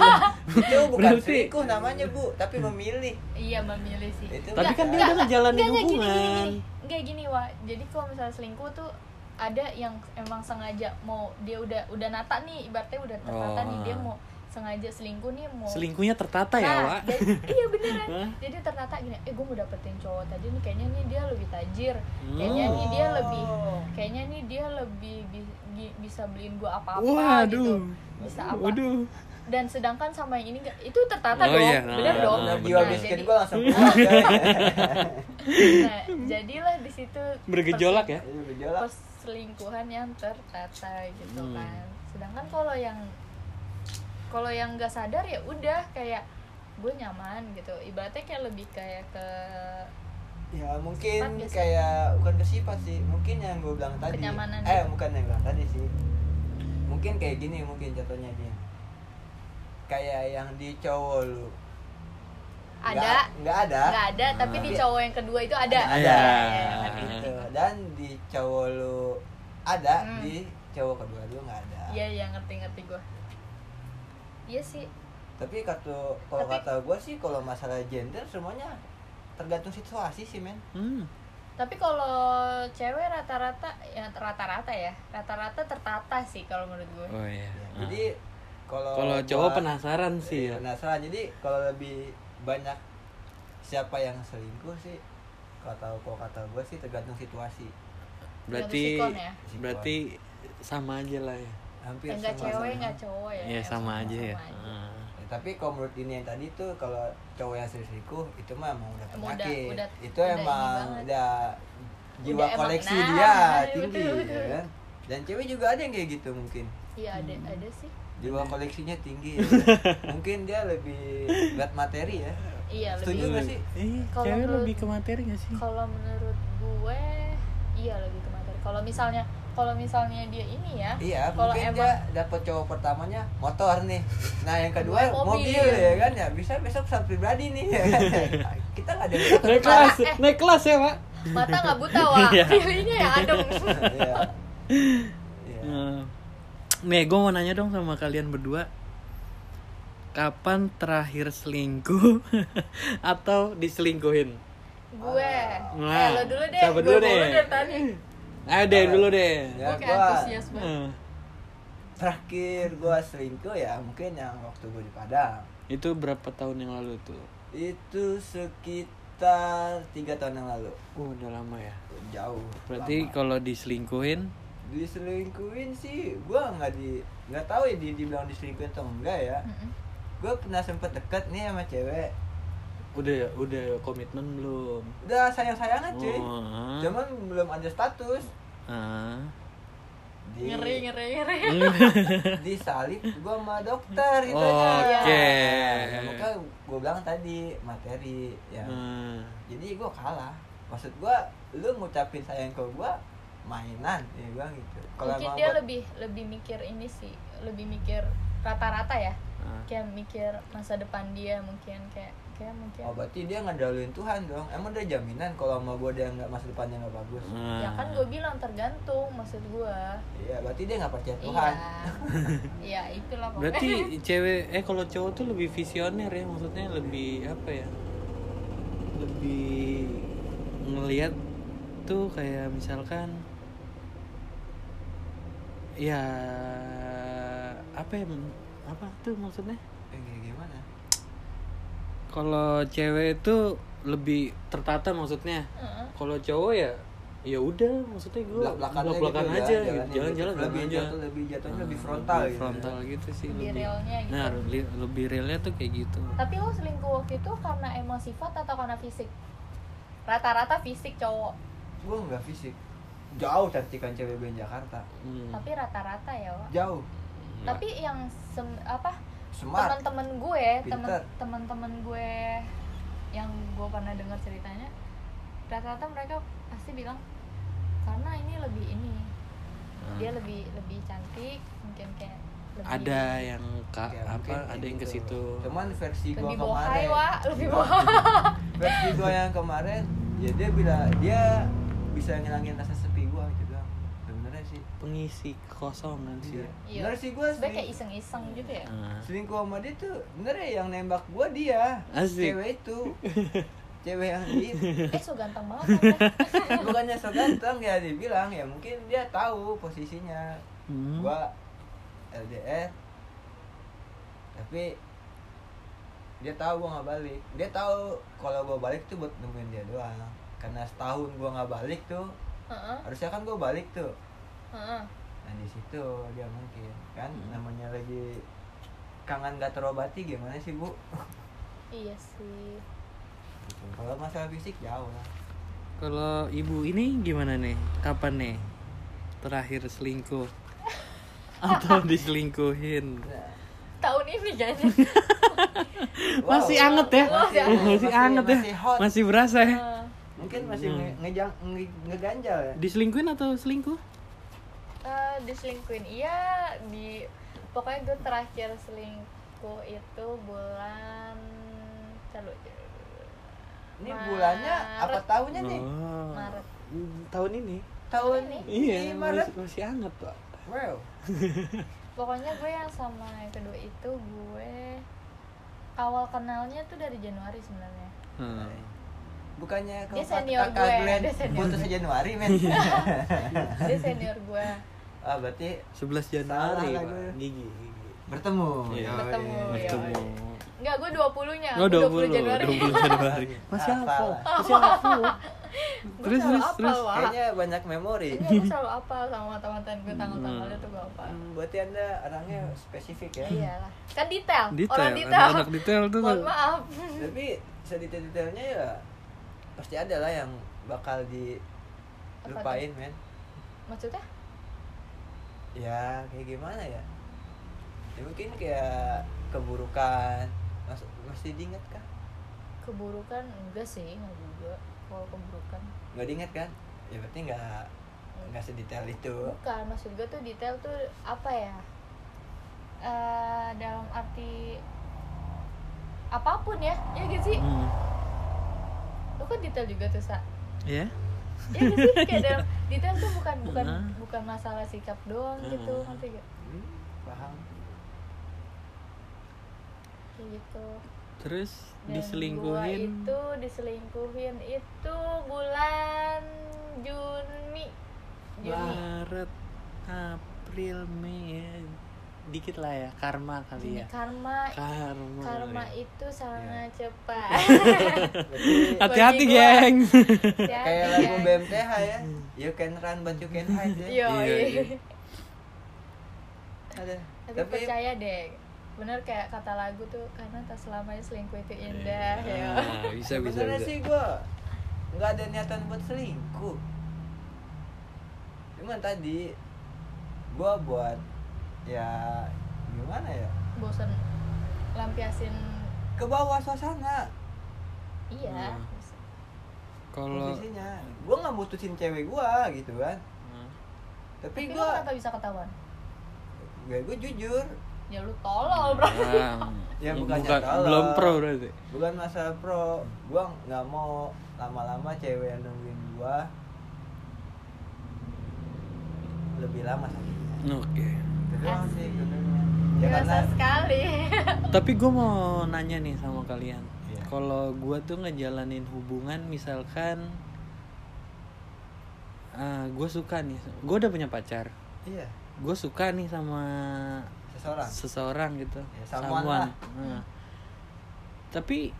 B: itu bukan
A: berarti-
B: selingkuh namanya bu tapi memilih
C: iya memilih sih
B: Itu
A: Tapi kan dia
C: nggak,
A: udah ngejalanin
C: nggak, gini, gini,
A: hubungan.
C: gini. Nggak gini wa jadi kalau misalnya selingkuh tuh ada yang emang sengaja mau dia udah udah nata nih ibaratnya udah tertata
A: Oh.
C: nih dia mau sengaja selingkuh nih mau
A: selingkuhnya tertata ya,
C: Nah,
A: Wak?
C: jadi- iya beneran jadi tertata gini eh gue mau dapetin cowok tadi nih kayaknya nih dia lebih tajir kayaknya nih dia lebih
B: Oh.
C: kayaknya nih dia lebih bi- gi- bisa beliin gue apa-apa
A: Waduh.
C: gitu bisa apa
A: Waduh.
C: dan sedangkan sama yang ini itu tertata
A: Oh,
C: dong
A: iya.
C: bener
A: Nah,
C: dong
A: nah,
B: jiwa
C: Nah, jadi-
B: gue langsung coy.
C: nah jadilah di situ
A: Bergejolak ya?
B: Ini berjolak.
C: perselingkuhan yang tertata gitu
A: Hmm.
C: kan sedangkan kalau yang kalau yang nggak sadar ya udah kayak gue nyaman gitu ibaratnya kayak lebih kayak ke
B: Ya mungkin
C: Sifat
B: kayak bukan ke sifat sih, mungkin yang gue bilang tadi.
C: Kenyamanan
B: Eh
C: gitu.
B: bukan yang bilang tadi sih. Mungkin kayak gini mungkin contohnya dia. Kayak yang di cowok lu.
C: ada
B: Nggak- ada.
C: nggak ada tapi di cowok yang kedua itu ada
B: Ada.
C: Ya, ya, ya,
B: Gitu. Dan di cowok lu ada,
C: Hmm.
B: di cowok kedua lu nggak ada.
C: iya iya ngerti ngerti gue iya sih
B: Tapi kata kalau
C: Tapi-
B: kata gue sih kalau masalah gender semuanya tergantung situasi sih men.
A: Hmm.
C: tapi kalau cewek rata-rata ya rata-rata ya rata-rata tertata sih kalau menurut gue
A: Oh iya.
B: Ya,
A: Ah.
B: Jadi kalau
A: kalau cowok penasaran sih
B: Iya,
A: ya.
B: penasaran jadi kalau lebih banyak siapa yang selingkuh sih kalau tahu kalau kata gue sih tergantung situasi
A: Berarti
C: sikon ya?
A: berarti sama aja lah ya.
B: Hampir
C: enggak
B: semua
C: cewek
B: sama.
C: enggak cowok ya
A: Iya sama
C: Sama-
A: aja ya.
C: sama aja.
A: Ah.
B: tapi kalau menurut ini yang tadi tuh kalau cowok yang sering selingkuh itu mah emang udah penyakit
C: udah-
B: itu
C: udah
B: emang udah jiwa
C: Udah emang-
B: koleksi
C: nah,
B: dia
C: betul.
B: tinggi ya kan dan cewek juga ada yang kayak gitu mungkin
C: iya ada ada sih
B: jiwa koleksinya tinggi ya. mungkin dia lebih berat materi ya
C: iya
B: Setuju
C: lebih
B: sih?
A: Eh, cewek
C: menurut-
A: lebih ke materi gak sih?
C: kalau menurut gue iya lebih ke materi kalau misalnya kalau misalnya dia ini ya
B: Iya,
C: kalau
B: mungkin
C: emang
B: dia dapat cowok pertamanya motor nih. Nah, yang kedua mobil.
C: mobil.
B: ya kan ya. Bisa besok pesawat pribadi nih ya kan. Kita nggak ada.
A: Naik kelas,
C: eh.
A: naik kelas ya, Pak.
C: mata nggak buta wah
A: Iya.
C: pilihnya ya adem
B: Iya. Iya.
A: Eh, Nih, gue mau nanya dong sama kalian berdua. Kapan terakhir selingkuh atau diselingkuhin?
C: gue
A: Nah,
C: eh lo dulu deh
A: siapa
C: gue
A: dulu
C: dulu
A: deh?
C: dari tadi
A: Ayo deh dulu deh.
B: Ya,
C: Oke,
B: gua
C: antusias banget.
A: Eh,
B: terakhir gua selingkuh ya mungkin yang waktu gua di Padang.
A: itu berapa tahun yang lalu tuh?
B: Itu sekitar tiga tahun yang lalu.
A: Oh, udah lama ya.
B: Jauh.
A: Berarti kalau diselingkuhin,
B: diselingkuhin sih gua nggak di nggak tahu ya di dibilang diselingkuhin atau enggak ya.
C: Mm-mm.
B: Gue pernah sempet deket nih sama cewek.
A: udah udah komitmen belum?
B: Udah sayang-sayangan cuy.
A: Oh,
B: Cuman belum ada status.
A: Ah.
B: Di,
C: ngeri ngeri ngeri
B: disalib gua sama dokter itu
A: Oke.
B: ya, makanya gue bilang tadi materi ya
A: Hmm.
B: jadi gua kalah maksud gua lu ngucapin sayang ke gua mainan ya gua gitu
C: mungkin
B: emang
C: dia
B: buat-
C: lebih lebih mikir ini sih lebih mikir rata-rata ya
A: Ah.
C: kayak mikir masa depan dia mungkin kayak kayak mungkin
B: oh berarti dia ngandalin Tuhan dong. Emang dia jaminan kalau sama gua dia nggak masa depannya nggak bagus?
A: Ah.
C: ya kan gue bilang tergantung maksud gue
B: iya berarti dia nggak percaya Tuhan.
C: Iya iya itulah pokoknya.
A: Berarti cewek eh kalau cowok tuh lebih visioner ya maksudnya lebih apa ya? Lebih ngelihat tuh kayak misalkan ya apa ya apa tuh maksudnya?
B: eh, kayak gimana
A: Kalau cewek itu lebih tertata maksudnya.
C: Heeh.
A: Kalau cowok ya ya udah maksudnya gue
B: belak-belakan
A: belak-belakan
B: gitu ya,
A: aja gitu. jalan-jalan
B: gitu. lebih
A: aja.
B: jatuh lebih jatuhnya lebih
A: Ah,
B: frontal
A: lebih
B: gitu
A: frontal gitu sih
C: Lebih
A: lebih
C: realnya gitu.
A: nah li- lebih realnya tuh kayak gitu
C: tapi lo selingkuh waktu itu karena emang sifat atau karena fisik rata-rata fisik cowok
B: gue nggak fisik jauh cantikan cewek di Jakarta
A: Hmm.
C: tapi rata-rata ya Wak.
B: jauh
C: tapi yang sem- apa teman-teman gue teman-teman gue yang gue pernah dengar ceritanya rata-rata mereka pasti bilang karena ini lebih ini
A: Hmm.
C: dia lebih lebih cantik mungkin kayak lebih
A: ada yang ka,
B: Ya,
A: apa
B: mungkin
A: ada yang ke
B: gitu.
A: situ
B: cuman versi gue
C: lebih
B: kemarin
C: bohai wa lebih
B: Iya.
C: bohai
B: versi gue yang kemarin ya dia bilang dia bisa ngilangin rasa sepi gue gitu doang sebenarnya sih
A: pengisi kosongan sih.
B: Iya.
C: Iya.
B: bener sih gue
C: sebenarnya kayak iseng-iseng gitu ya?
A: Ah.
B: selingkuh sama dia tuh bener ya yang nembak gue dia.
A: Asik.
B: cewek itu. Cewek yang di
C: eh so ganteng banget. Kan
B: bukannya so ganteng ya dibilang ya mungkin dia tahu posisinya.
A: Hmm.
B: gua LDR tapi dia tahu gua nggak balik. Dia tahu kalau gua balik tuh buat nemuin dia doang. Karena setahun gua nggak balik tuh
C: Heeh,
B: harusnya kan gua balik tuh
C: heeh.
B: nah di situ dia mungkin kan
A: Hmm.
B: namanya lagi kangen gak terobati gimana sih bu?
C: Iya sih.
B: Kalau masalah fisik jauh lah.
A: Kalau ibu ini gimana nih? Kapan nih? Terakhir selingkuh? Atau diselingkuhin?
B: Nah,
C: tahun ini kayaknya
B: wow.
A: masih anget ya?
C: Masih
A: masih,
C: anget.
A: anget ya?
B: Masih hot.
A: masih berasa ya?
B: Mungkin masih
A: Hmm.
B: nge- ngejang nge- ngeganjal ya?
A: Diselingkuhin atau selingkuh
C: diselingkuhin. Iya di pokoknya gue terakhir selingkuh itu bulan Lalu,
B: ini
C: Maret.
B: bulannya apa tahunnya nih?
A: Oh.
C: Maret.
A: Tahun ini?
B: Tahun
C: Ini?
A: iya
B: ini Maret.
A: masih, masih anget pak.
B: Wow.
C: Pokoknya gue yang sama yang kedua itu gue awal kenalnya tuh dari Januari sebenarnya.
A: Hmm.
B: bukannya
C: Dia
B: kalau
C: senior
B: kakak
C: gue,
B: Glenn
C: dia senior
B: putus. Januari men.
C: Dia senior gue
B: ah berarti
A: 11 Januari Pak. gigi gigi
B: bertemu
A: Iya.
B: Yoi.
C: Bertemu, iya.
A: bertemu
C: Enggak, gue 20 nya
A: Oh,
C: Gue
A: 20,
C: 20 Januari
A: 20 Januari. Masih
B: Hafal.
A: hafal. Masih hafal.
C: gue
A: Terus, terus, terus.
B: Kayaknya banyak memori
C: Iya, gue selalu apal sama mata-mataan gue tanggal-tanggalnya tuh gue apal
B: Hmm, berarti anda orangnya spesifik ya
C: iyalah kan detail,
A: detail
C: orang detail
A: anak detail tuh
C: mohon maaf
B: tapi sedetail-detailnya ya pasti ada lah yang bakal dilupain men
C: maksudnya
B: ya kayak gimana ya? Ya mungkin kayak keburukan. Mas, masih diingat kah?
C: Keburukan enggak sih enggak juga. Kalau keburukan.
B: Nggak diingat kan? Ya berarti nggak nggak sedetail itu.
C: Bukan maksud gue tuh detail tuh apa ya? Eh dalam arti apa pun ya ya gitu sih?
A: Hmm.
C: lu kan detail juga tuh sa.
A: Ya
C: ya gitu sih? Kayak dalam detail tuh bukan bukan
A: Nah.
C: bukan masalah sikap doang gitu
A: Hmm.
C: ngerti gak
B: Hmm, paham.
C: Kayak gitu.
A: Terus
C: Dan gua
A: diselingkuhin
C: itu diselingkuhin itu bulan Juni. Juni.
A: Maret April Mei. Dikit lah ya karma kali
C: Juni
A: ya.
C: karma
A: karma.
C: karma
A: ya.
C: itu sangat cepat.
B: Berarti
A: hati-hati geng.
B: kayak lagu BMTH ya. You can run but you can hide ya.
C: Yo,
A: Iya, iya.
B: ada.
C: Tapi,
B: tapi
C: percaya deh. Bener kayak kata lagu tuh karena tak selamanya selingkuh itu indah. Ya
A: Ah, bisa bisa bisa.
B: sih gue nggak ada niatan buat selingkuh. Cuman tadi gue buat ya gimana ya?
C: Bosan lampiasin.
B: Ke bawah suasana.
C: Iya
A: Hmm. kalau
B: posisinya. Gue nggak mutusin cewek gue gitu kan.
A: Hmm.
B: tapi
C: tapi
B: gue
C: kenapa bisa ketahuan?
B: Gue gue jujur.
C: Ya lu tolol bro.
B: Ya,
A: bu-
B: bukannya
A: bukan
B: tolong.
A: belum pro berarti.
B: Bukan masalah pro. Gue nggak mau lama-lama cewek yang nungguin gue lebih lama sakitnya.
A: Oke.
B: itu doang
C: Asik.
B: sih sebenarnya ya karena
C: sekali
A: tapi gue mau nanya nih sama kalian
B: Iya.
A: kalau gue tuh ngejalanin hubungan misalkan gue suka nih gue udah punya pacar
B: iya
A: gue suka nih sama
B: seseorang
A: seseorang gitu
B: Ya, someone lah.
A: Nah. tapi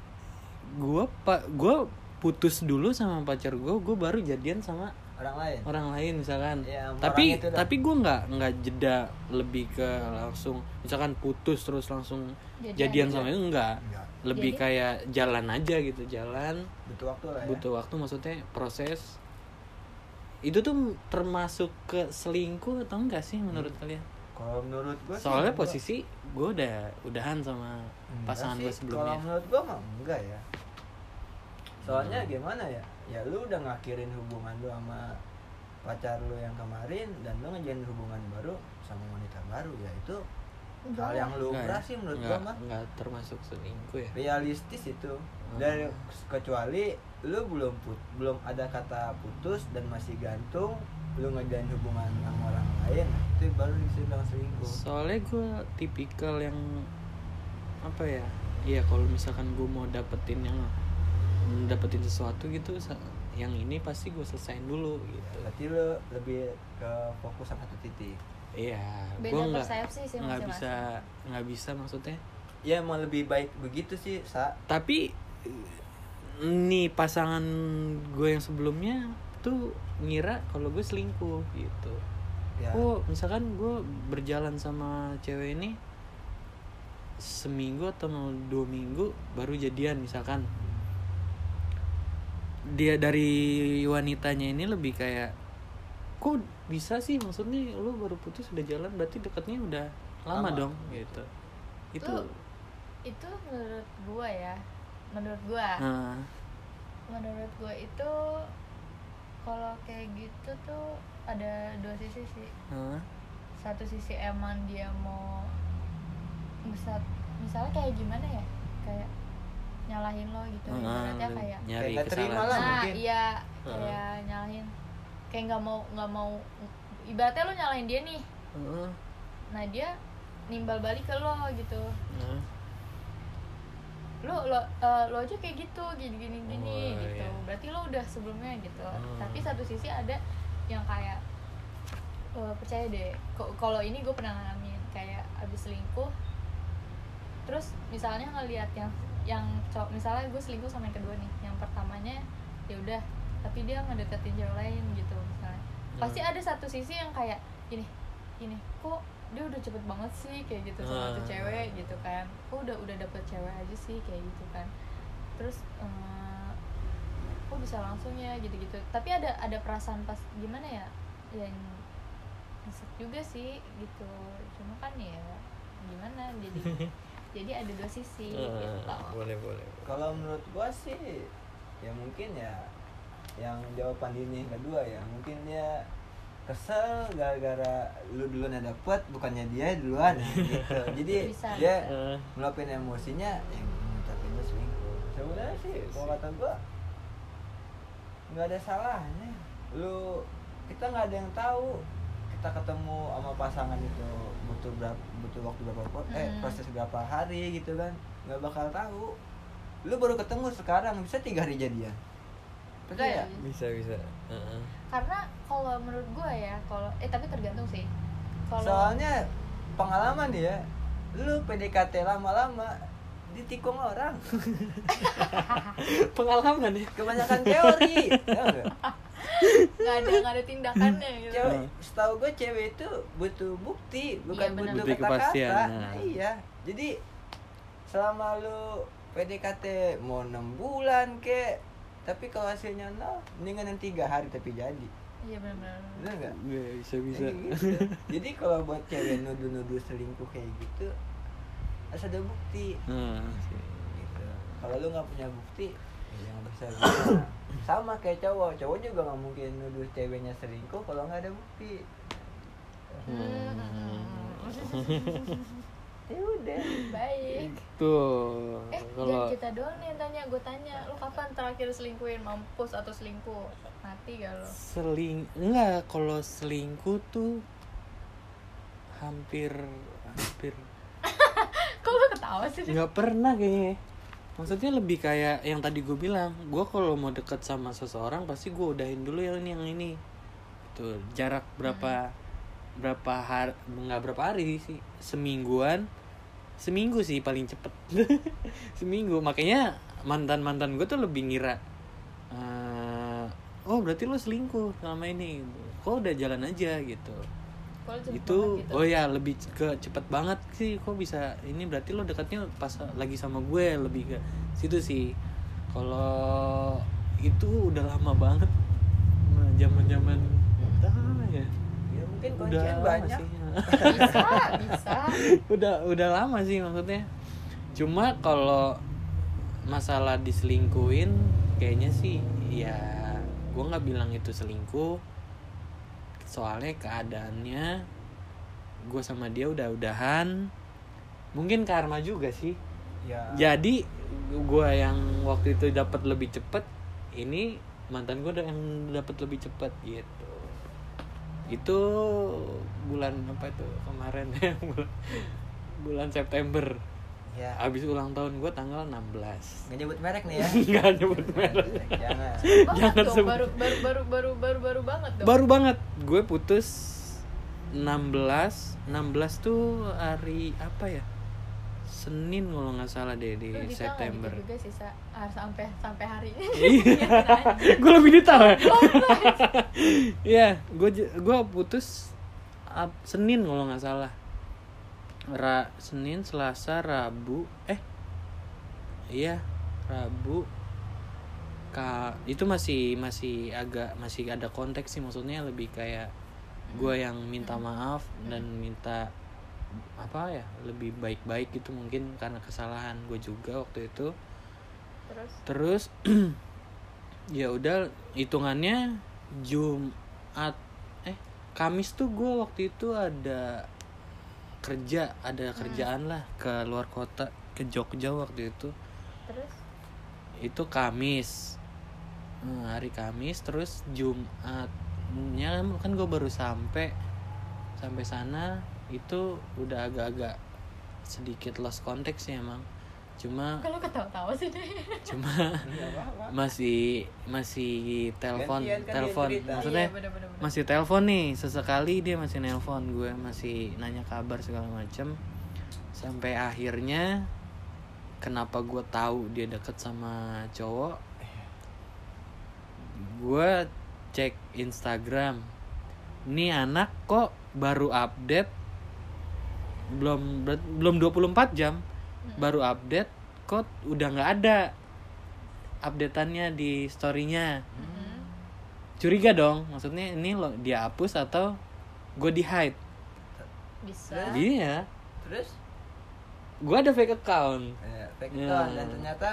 A: gue pak gue putus dulu sama pacar gue gue baru jadian sama
B: orang lain.
A: Orang lain misalkan.
B: Sama
A: tapi tapi gue nggak nggak jeda lebih ke langsung misalkan putus terus langsung
C: Jadian
A: jadian, sama itu enggak
B: Enggak.
A: lebih
C: Jadi?
A: kayak jalan aja gitu jalan.
B: Butuh waktu lah ya.
A: Butuh waktu maksudnya proses. Itu tuh termasuk ke selingkuh atau enggak sih menurut kalian?
B: Kalau menurut gue
A: soalnya posisi gue udah udahan sama pasangan gue
B: kalau
A: sebelumnya.
B: Menurut gue mah enggak ya. Soalnya gimana ya ya lu udah ngakhirin hubungan lu sama pacar lu yang kemarin dan lu ngejalin hubungan baru sama wanita baru ya itu
C: Enggak.
B: hal yang
C: lah.
B: lu
A: Enggak ya?
B: berasi menurut
A: Enggak-
B: gua mah
A: enggak termasuk selingkuh ya.
B: Realistis itu. Dari kecuali lu belum put, belum ada kata putus dan masih gantung lu ngejalin hubungan sama orang lain itu baru dibilang selingkuh.
A: Soalnya gue tipikal yang apa ya iya kalau misalkan gue mau dapetin yang dapetin sesuatu gitu yang ini pasti gue selesain dulu gitu.
B: Berarti lu lebih ke fokus sama satu titik.
A: Iya gue nggak
C: persepsi sih
A: nggak bisa nggak bisa maksudnya.
B: Ya emang lebih baik begitu sih sa.
A: Tapi nih pasangan gue yang sebelumnya tuh ngira kalau gue selingkuh gitu.
B: Ya.
A: Oh misalkan gue berjalan sama cewek ini seminggu atau mau dua minggu baru jadian misalkan dia dari wanitanya ini lebih kayak kok bisa sih? Maksudnya lu baru putus udah jalan berarti deketnya udah lama,
B: Lama.
A: dong gitu. Itu
C: Lu- itu menurut gua ya menurut gua.
A: Nah,
C: menurut gua itu kalau kayak gitu tuh ada dua sisi sih.
A: Nah,
C: satu sisi emang dia mau misal misalnya kayak gimana ya? Kayak nyalahin lo gitu
A: nah,
C: ibaratnya kayak
A: nyari
B: Kayak nggak terima lah.
C: nah
B: mungkin.
C: iya
A: Heeh.
C: kayak nyalahin kayak nggak mau nggak mau ibaratnya lo nyalahin dia nih
A: Heeh,
C: nah dia nimbal balik ke lo gitu
A: nah.
C: lo lo eh, lo aja kayak gitu gini gini gini
A: Oh,
C: gitu
A: iya.
C: berarti lo udah sebelumnya gitu
A: Hmm.
C: tapi satu sisi ada yang kayak eh, percaya deh kalau ini gue pernah ngalamin kayak abis selingkuh terus misalnya ngelihat yang yang cowok misalnya gue selingkuh sama yang kedua nih yang pertamanya ya udah tapi dia ngedeketin cewek lain gitu misalnya. Pasti
A: Hmm.
C: ada satu sisi yang kayak ini ini kok dia udah cepet banget sih kayak gitu sama tuh
A: Ah.
C: cewek gitu kan. Kok udah udah dapet cewek aja sih kayak gitu kan. Terus eh, kok bisa langsung ya gitu-gitu. Tapi ada ada perasaan pas gimana ya yang nyesek juga sih gitu. Cuma kan ya gimana jadi jadi ada dua sisi
A: Ah,
C: gitu.
A: boleh boleh
B: kalau menurut gua sih ya mungkin ya yang jawaban ini yang kedua ya mungkin dia kesel gara-gara lu duluan yang dapet bukannya dia duluan gitu. Jadi
C: Bisa,
B: dia
A: Eh,
B: ngeluapin emosinya yang ngucapin lu selingkuh sebenarnya sih. kalau kata gua nggak ada salahnya. Lu kita nggak ada yang tahu kita ketemu sama pasangan itu butuh berapa butuh waktu berapa po- eh
C: Hmm.
B: proses berapa hari gitu kan nggak bakal tahu. Lu baru ketemu sekarang bisa tiga hari jadian. Percaya?
C: Iya,
A: bisa bisa. Heeh.
C: karena kalau menurut gue ya kalau eh tapi tergantung sih. Kalau
B: soalnya pengalaman ya lu PDKT lama-lama ditikung orang.
A: Pengalaman ya?
B: Kebanyakan teori tau nggak?
C: ada nggak ada tindakannya gitu.
B: Cewek setahu gue cewek itu butuh bukti bukan
C: Iya, benar.
B: butuh kata-kata.
A: nah.
B: Nah, iya. Jadi selama lu PDKT mau enam bulan kek tapi kalau hasilnya nol mendingan yang tiga hari tapi jadi.
C: Iya benar-benar
B: bener nggak?
A: Bisa bisa
B: Jadi gitu. jadi kalau buat cewek nuduh-nuduh selingkuh kayak gitu harus ada bukti. Gitu. Kalau lu nggak punya bukti bisa bilang. sama kayak cowok. Cowok juga nggak mungkin nuduh ceweknya selingkuh kalau nggak ada bukti. Ya udah.
C: Baik.
A: Tuh
C: eh
A: kalau
C: jangan kita doang nih yang tanya gue tanya lu kapan terakhir selingkuhin mampus atau selingkuh? Mati gak lo
A: seling enggak kalau selingkuh tuh hampir hampir.
C: Kok lu ketawa sih?
A: Nggak pernah kayaknya maksudnya lebih kayak yang tadi gue bilang gue kalau mau deket sama seseorang pasti gue udahin dulu yang ini yang ini. Tuh jarak berapa berapa hari nggak berapa hari sih semingguan? Seminggu sih paling cepet. Seminggu. Makanya mantan mantan gue tuh lebih ngira eh, oh berarti lo selingkuh selama ini. Kok udah jalan aja gitu itu
C: banget gitu?
A: oh ya lebih ke cepet banget sih. Kok bisa ini berarti lo dekatnya pas lagi sama gue lebih ke situ sih. Kalau itu udah lama banget zaman zaman ya.
B: Ya mungkin
A: udah
B: banyak.
A: sih.
C: Bisa bisa.
A: Udah udah lama sih maksudnya. Cuma kalau masalah diselingkuin kayaknya sih ya gue nggak bilang itu selingkuh soalnya keadaannya gue sama dia udah udahan mungkin karma juga sih.
B: Ya.
A: Jadi gue yang waktu itu dapat lebih cepet ini mantan gue yang dapat lebih cepet gitu. Itu bulan apa itu? Kemarin ya bulan, bulan September
B: ya.
A: Abis ulang tahun gue tanggal 16
B: nggak nyebut merek nih ya.
A: Nggak nyebut merek.
B: Jangan.
A: Jangan
C: dong
A: sebut.
C: baru baru baru baru baru baru banget dong.
A: Baru banget. Gue putus 16 16 tuh hari apa ya? Senin kalau nggak salah deh di
C: Lu bisa
A: September.
C: dikit juga sih Sa? harus sampai sampai hari. Ini
A: Iya. gue lebih detail ya. Iya, gue gue putus Senin kalau nggak salah. Ra Senin, Selasa, Rabu, eh, iya Rabu. Ka itu masih masih agak masih ada konteks sih maksudnya lebih kayak gue yang minta maaf dan minta apa ya lebih baik-baik gitu mungkin karena kesalahan gue juga waktu itu.
C: Terus?
A: Terus ya udah hitungannya Jumat eh Kamis tuh gue waktu itu ada kerja ada kerjaan lah ke luar kota ke Jogja waktu itu.
C: Terus?
A: Itu Kamis. Hmm, hari Kamis terus Jumatnya kan gue baru sampai. Sampai sana itu udah agak-agak sedikit lost konteks sih emang cuma
C: kalau ketawa-tawa sih? deh
A: cuma
B: apa-apa.
A: masih masih telepon
B: kan
A: telepon. maksudnya
C: Iya, bener, bener, bener.
A: masih telepon nih sesekali dia masih nelpon gue masih nanya kabar segala macem. Sampai akhirnya kenapa gue tahu dia deket sama cowok? Gue cek Instagram. Ini anak kok baru update belum belum 24 jam baru update kok udah nggak ada updateannya di storynya.
C: Mm-mm.
A: curiga dong maksudnya ini lo dia hapus atau gue di hide?
C: Bisa.
A: Iya.
B: Terus?
A: Gue ada fake account.
B: Eh, fake
A: Ya.
B: account. Dan ternyata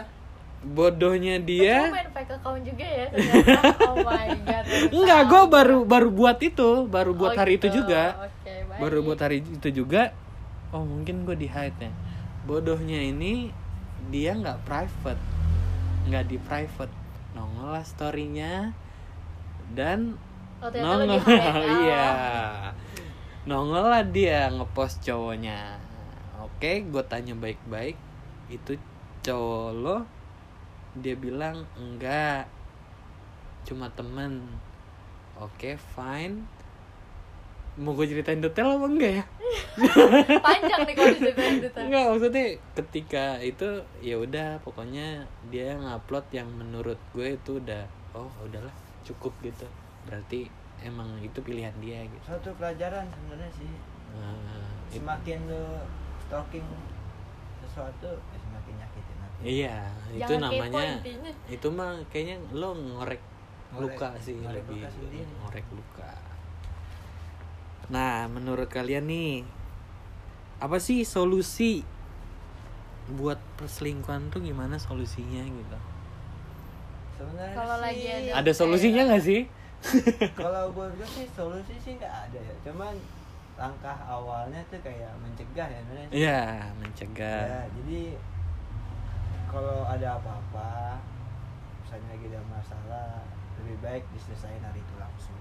A: bodohnya
C: Kamu
A: dia
C: main fake account juga ya? Ternyata oh my god
A: enggak gue baru baru buat itu. Baru buat
C: Oh,
A: hari itu
C: gitu.
A: juga.
C: Oke, baik.
A: baru buat hari itu juga. Oh mungkin gue di hide ya bodohnya ini dia nggak private. Nggak di private. Nongol lah storynya. Dan
C: Oh,
A: nongol.
C: Oh.
A: iya. Nongol lah dia ngepost cowoknya. Oke gue tanya baik-baik. Itu cowok lo dia bilang enggak. Cuma temen. Oke fine. Mau gue ceritain detail apa enggak ya
C: panjang nih kalau diceritain detail.
A: Enggak maksudnya ketika itu ya udah pokoknya dia ngupload yang menurut gue itu udah oh udahlah cukup gitu. Berarti emang itu pilihan dia gitu.
B: Suatu pelajaran sebenarnya sih.
A: Nah,
B: semakin lu stalking sesuatu ya semakin nyakitin hati.
A: Iya itu
C: Jangan
A: namanya itu mah kayaknya lo ngorek,
B: Ngorek-
A: luka sih
B: ngorek
A: lebih
B: luka sendiri.
A: ngorek luka nah menurut kalian nih apa sih solusi buat perselingkuhan tuh gimana solusinya gitu
B: sebenarnya
C: Kalau lagi ada-
A: ada solusinya nggak sih
B: kalau buat gue sih solusi sih nggak ada ya cuman langkah awalnya tuh kayak mencegah ya.
A: Iya,
B: Ya,
A: mencegah.
B: jadi kalau ada apa-apa misalnya lagi ada masalah lebih baik diselesain hari itu langsung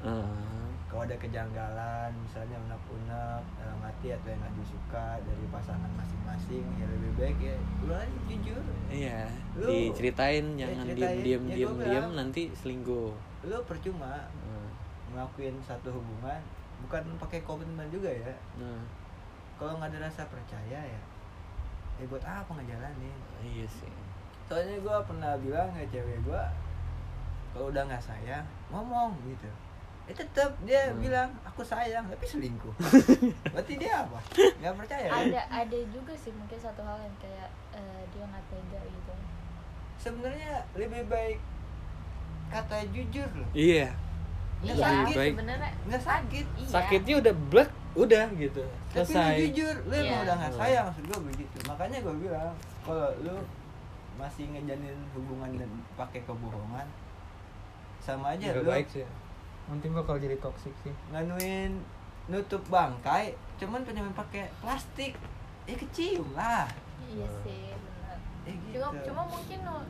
B: Kalau ada kejanggalan misalnya unek-unek dalam hati atau yang nggak disuka dari pasangan masing-masing ya lebih baik ya lu aja jujur
A: iya,
B: Lu-
A: diceritain
B: Ya,
A: jangan
B: ceritain.
A: diem diem
B: Ya,
A: diem diem nanti selingkuh.
B: lu percuma
A: Nah,
B: ngelakuin satu hubungan bukan pakai komitmen juga ya
A: Nah,
B: kalau nggak ada rasa percaya ya ya buat apa ngejalanin
A: iya sih.
B: soalnya gue pernah bilang ke cewek gue kalau udah nggak sayang ngomong gitu eh tetap dia
A: Hmm.
B: bilang aku sayang tapi selingkuh berarti dia apa nggak percaya kan?
C: ada ada juga sih mungkin satu hal yang kayak eh, dia nggak tega gitu
B: sebenarnya lebih baik kata jujur loh
A: Iya,
B: Nggak
C: iya
B: sakit.
A: baik.
C: sebenarnya
B: nggak sakit
C: iya.
A: sakitnya udah blek, udah gitu.
B: tapi lu
A: Selesai.
B: jujur lu emang
C: Iya.
B: udah nggak sayang maksud gue begitu makanya gue bilang kalau lu masih ngejalin hubungan dan pakai kebohongan sama aja
D: Nggak
B: lu
D: baik sih nanti bakal jadi toxic sih.
B: Nganuin nutup bangkai cuman pengen pakai plastik. Ya kecium lah.
C: Iya sih benar.
B: Ya gitu.
C: cuma cuma mungkin no,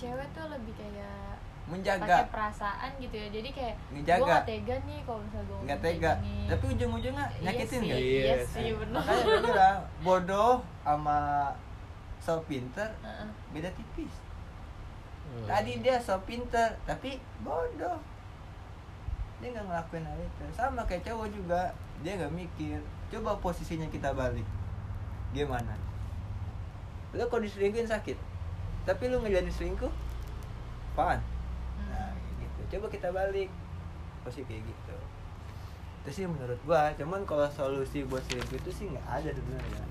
C: cewek tuh lebih kayak pakai
B: menjaga
C: perasaan gitu ya. Jadi kayak
B: Ngejaga.
C: gue gak tega nih kalau misalnya gue
B: nggak tega. tapi ujung-ujungnya nyakitin
C: iya sih, iya
A: Iya
C: sih benar.
B: Makanya gue bilang bodoh sama so pinter
C: Heeh.
B: beda tipis.
A: Hmm.
B: tadi dia so pinter tapi bodoh dia nggak ngelakuin hal itu. Sama kayak cowok juga. Dia nggak mikir. Coba posisinya kita balik. Gimana? Lu kalau diselingkuhin sakit. Tapi lu ngejalanin selingkuh apaan nah kayak gitu. Coba kita balik. Posisi kayak gitu. Itu sih menurut gua. Cuman kalau solusi buat selingkuh itu sih nggak ada sebenarnya.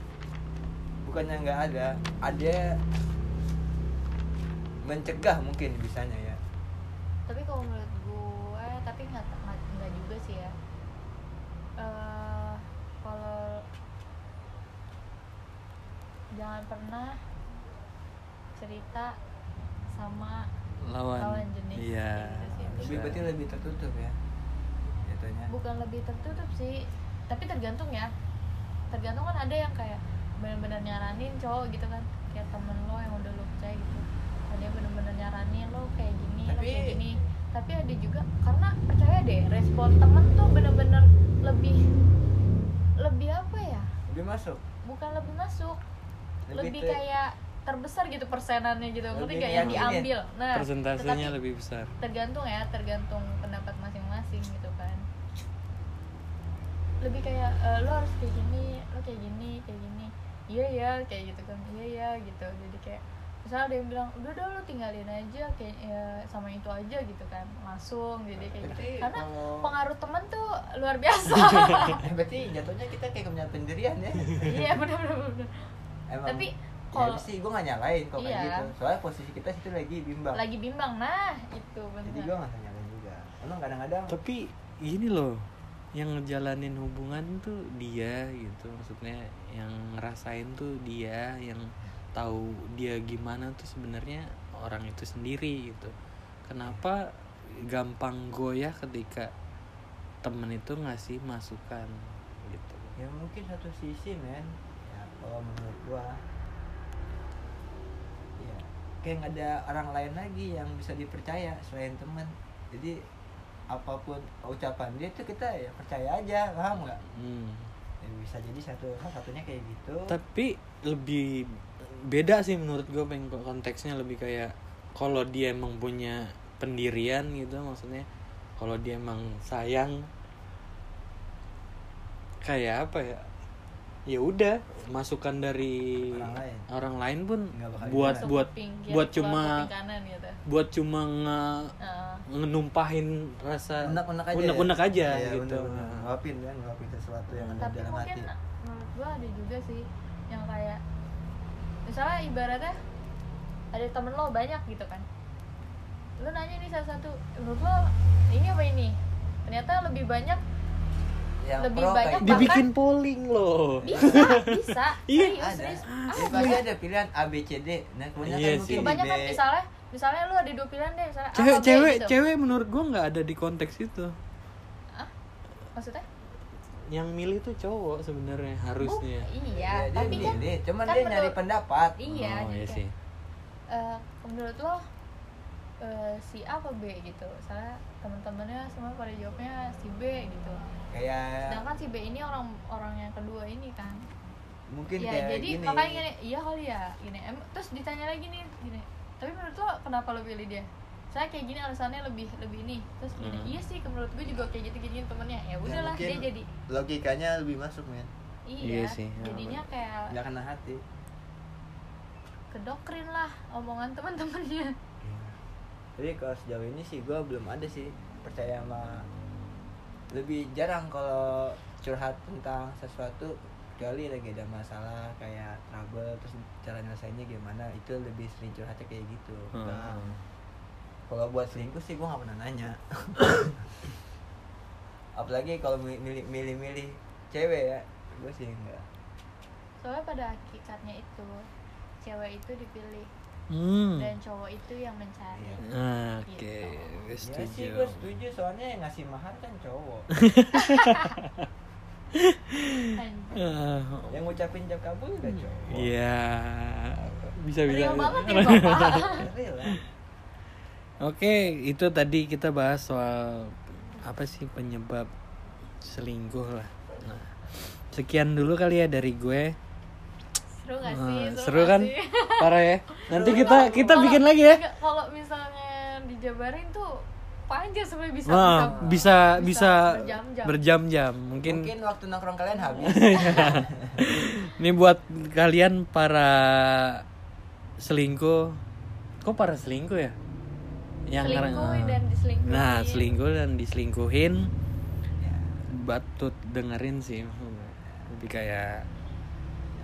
B: Bukannya nggak ada. Ada mencegah mungkin bisanya ya.
C: Tapi kalau menurut gue tapi nggak nggak nggak juga sih ya Eh, kalau jangan pernah cerita sama
A: lawan.
C: lawan jenis
A: Iya.
C: gitu
B: lebih
A: bisa.
B: berarti lebih tertutup ya jatuhnya.
C: Bukan lebih tertutup sih tapi tergantung ya. Tergantung kan ada yang kayak benar-benar nyaranin cowok gitu kan. Kayak temen lo yang udah lo percaya gitu. Ada yang benar-benar nyaranin lo kayak gini lo
B: Tapi-
C: kayak gini. Tapi ada juga karena percaya deh respon temen tuh benar-benar lebih lebih apa ya?
B: Lebih masuk?
C: Bukan lebih masuk lebih, kayak terbesar gitu persenannya gitu. Ngerti gak yang diambil? Nah
A: Persentasenya
C: tetapi-
A: lebih besar.
C: tergantung ya tergantung pendapat masing-masing gitu kan. Lebih kayak eh, lo harus kayak gini lo kayak gini kayak gini. Iya ya kayak gitu kan. Iya ya gitu. Jadi kayak misalnya ada yang bilang udah udah lu tinggalin aja kayak ya, sama itu aja gitu kan. Langsung jadi kayak gitu. Karena
B: kalau-
C: pengaruh temen tuh luar biasa.
B: Eh, berarti jatuhnya kita kayak punya pendirian ya.
C: Iya benar benar benar
B: emang
C: Tapi
B: kalau
C: kalau-
B: sih gue gak nyalain kok kayak
C: Iya.
B: gitu. Soalnya posisi kita situ lagi bimbang.
C: Lagi bimbang nah itu
B: jadi gue
C: benar
B: gak nyalain juga. Emang kadang-kadang
A: tapi gini loh yang ngejalanin hubungan tuh dia gitu. Maksudnya yang ngerasain tuh dia yang tahu dia gimana tuh sebenarnya orang itu sendiri gitu. Kenapa gampang goyah ketika temen itu ngasih masukan gitu?
B: Ya mungkin satu sisi men. ya kalau menurut gua ya kayak nggak ada orang lain lagi yang bisa dipercaya selain teman jadi apa pun ucapan dia tuh kita ya percaya aja paham nggak?
A: Hmm.
B: ya, bisa jadi satu salah satunya kayak gitu.
A: Tapi lebih beda sih menurut gue pengen konteksnya lebih kayak kalau dia emang punya pendirian gitu maksudnya kalau dia emang sayang kayak apa ya ya udah masukan dari
B: Orang lain.
A: orang lain pun buat
C: Masuk
A: buat
C: kuping kiri,
A: buat cuma
C: kanan gitu.
A: buat cuma nge-
C: Nah,
A: ngenumpahin rasa
B: unek-unek aja ya?
A: aja
B: Iya,
A: gitu.
B: ngeluapin kan ngeluapin sesuatu yang ada
C: tapi
B: dalam
C: mungkin
B: hati.
C: menurut gua ada juga sih yang kayak misalnya ibaratnya ada temen lo banyak gitu kan. Lo nanya nih salah satu menurut lo ini apa ini? Ternyata lebih banyak
B: yang
C: lebih
B: pro
C: banyak
B: kayak
A: dibikin polling loh.
C: Bisa bisa.
A: Iya.
B: ada.
C: serius.
B: Ya, pasti ada pilihan A B C D. Nah kebanyakan
A: Iya
B: mungkin
A: sih.
B: di
C: kebanyakan
B: B.
C: misalnya misalnya lu ada dua pilihan deh misalnya A
A: cewek
C: B
A: cewek
C: gitu.
A: cewek menurut gue nggak ada di konteks itu.
C: Maksudnya?
A: Yang milih tuh cowok sebenarnya harusnya.
C: Oh, iya
B: Ya, dia
C: tapi kan
B: milih, cuman
C: kan
B: dia nyari pendapat.
C: Iya
A: oh, iya
C: kayak,
A: sih.
C: Eh, menurut lo eh, si A apa B gitu. Misalnya teman-temannya semua pada jawabnya si B gitu.
B: Kayak
C: sedangkan si B ini orang orang yang kedua ini kan.
B: Mungkin
C: ya
B: kayak
C: jadi
B: gini.
C: makanya gini iya kali ya gini. Em terus ditanya lagi nih gini. Tapi menurut lo kenapa lo pilih dia? Saya kayak gini alasannya lebih lebih ini. Terus gini
A: Hmm.
C: iya sih menurut gue juga kayak gitu gini temennya. Ya udahlah
B: mungkin
C: dia jadi
B: logikanya lebih masuk men.
C: Iya,
A: Iya sih, ya,
C: jadinya kayak
B: nggak kena hati.
C: Kedokrin lah omongan teman-temannya
B: tapi kalau sejauh ini sih gue belum ada sih percaya sama lebih jarang kalau curhat tentang sesuatu kecuali lagi ada masalah kayak trouble terus cara nyelesainnya gimana itu lebih sering curhatnya kayak gitu. Nah,
A: Hmm.
B: kalau buat selingkuh sih gue nggak pernah nanya. Apalagi kalau mi- milih milih milih cewek ya gue sih enggak
C: soalnya pada hakikatnya itu cewek itu dipilih
A: Hmm.
C: dan cowok itu yang mencari
B: Iya.
A: Nah, Oke,
C: Gitu.
A: gue
B: ya
A: setuju.
B: sih gue setuju soalnya yang ngasih mahar kan cowok.
A: Ah,
B: yang ngucapin jam kabul juga cowok
A: Iya. Bisa bisa.
C: Real banget ya bapak.
A: Oke, itu tadi kita bahas soal apa sih penyebab selingkuh lah. Nah, sekian dulu kali ya dari gue.
C: Seru gak
A: Ah,
C: sih
A: seru
C: gak
A: kan?
C: sih?
A: Parah ya. Nanti kita kita
C: Kalau-
A: bikin lagi ya.
C: kalau misalnya dijabarin tuh panjang sebenarnya bisa
A: Wah, bisa bisa
C: berjam-jam
A: berjam-jam. Mungkin,
B: Mungkin waktu nongkrong kalian habis.
A: ini buat kalian para selingkuh. Kok para selingkuh ya? Yang
C: selingkuh
A: karena-
C: dan diselingkuhin
A: Nah, selingkuh dan diselingkuhin batut dengerin sih. Lebih kayak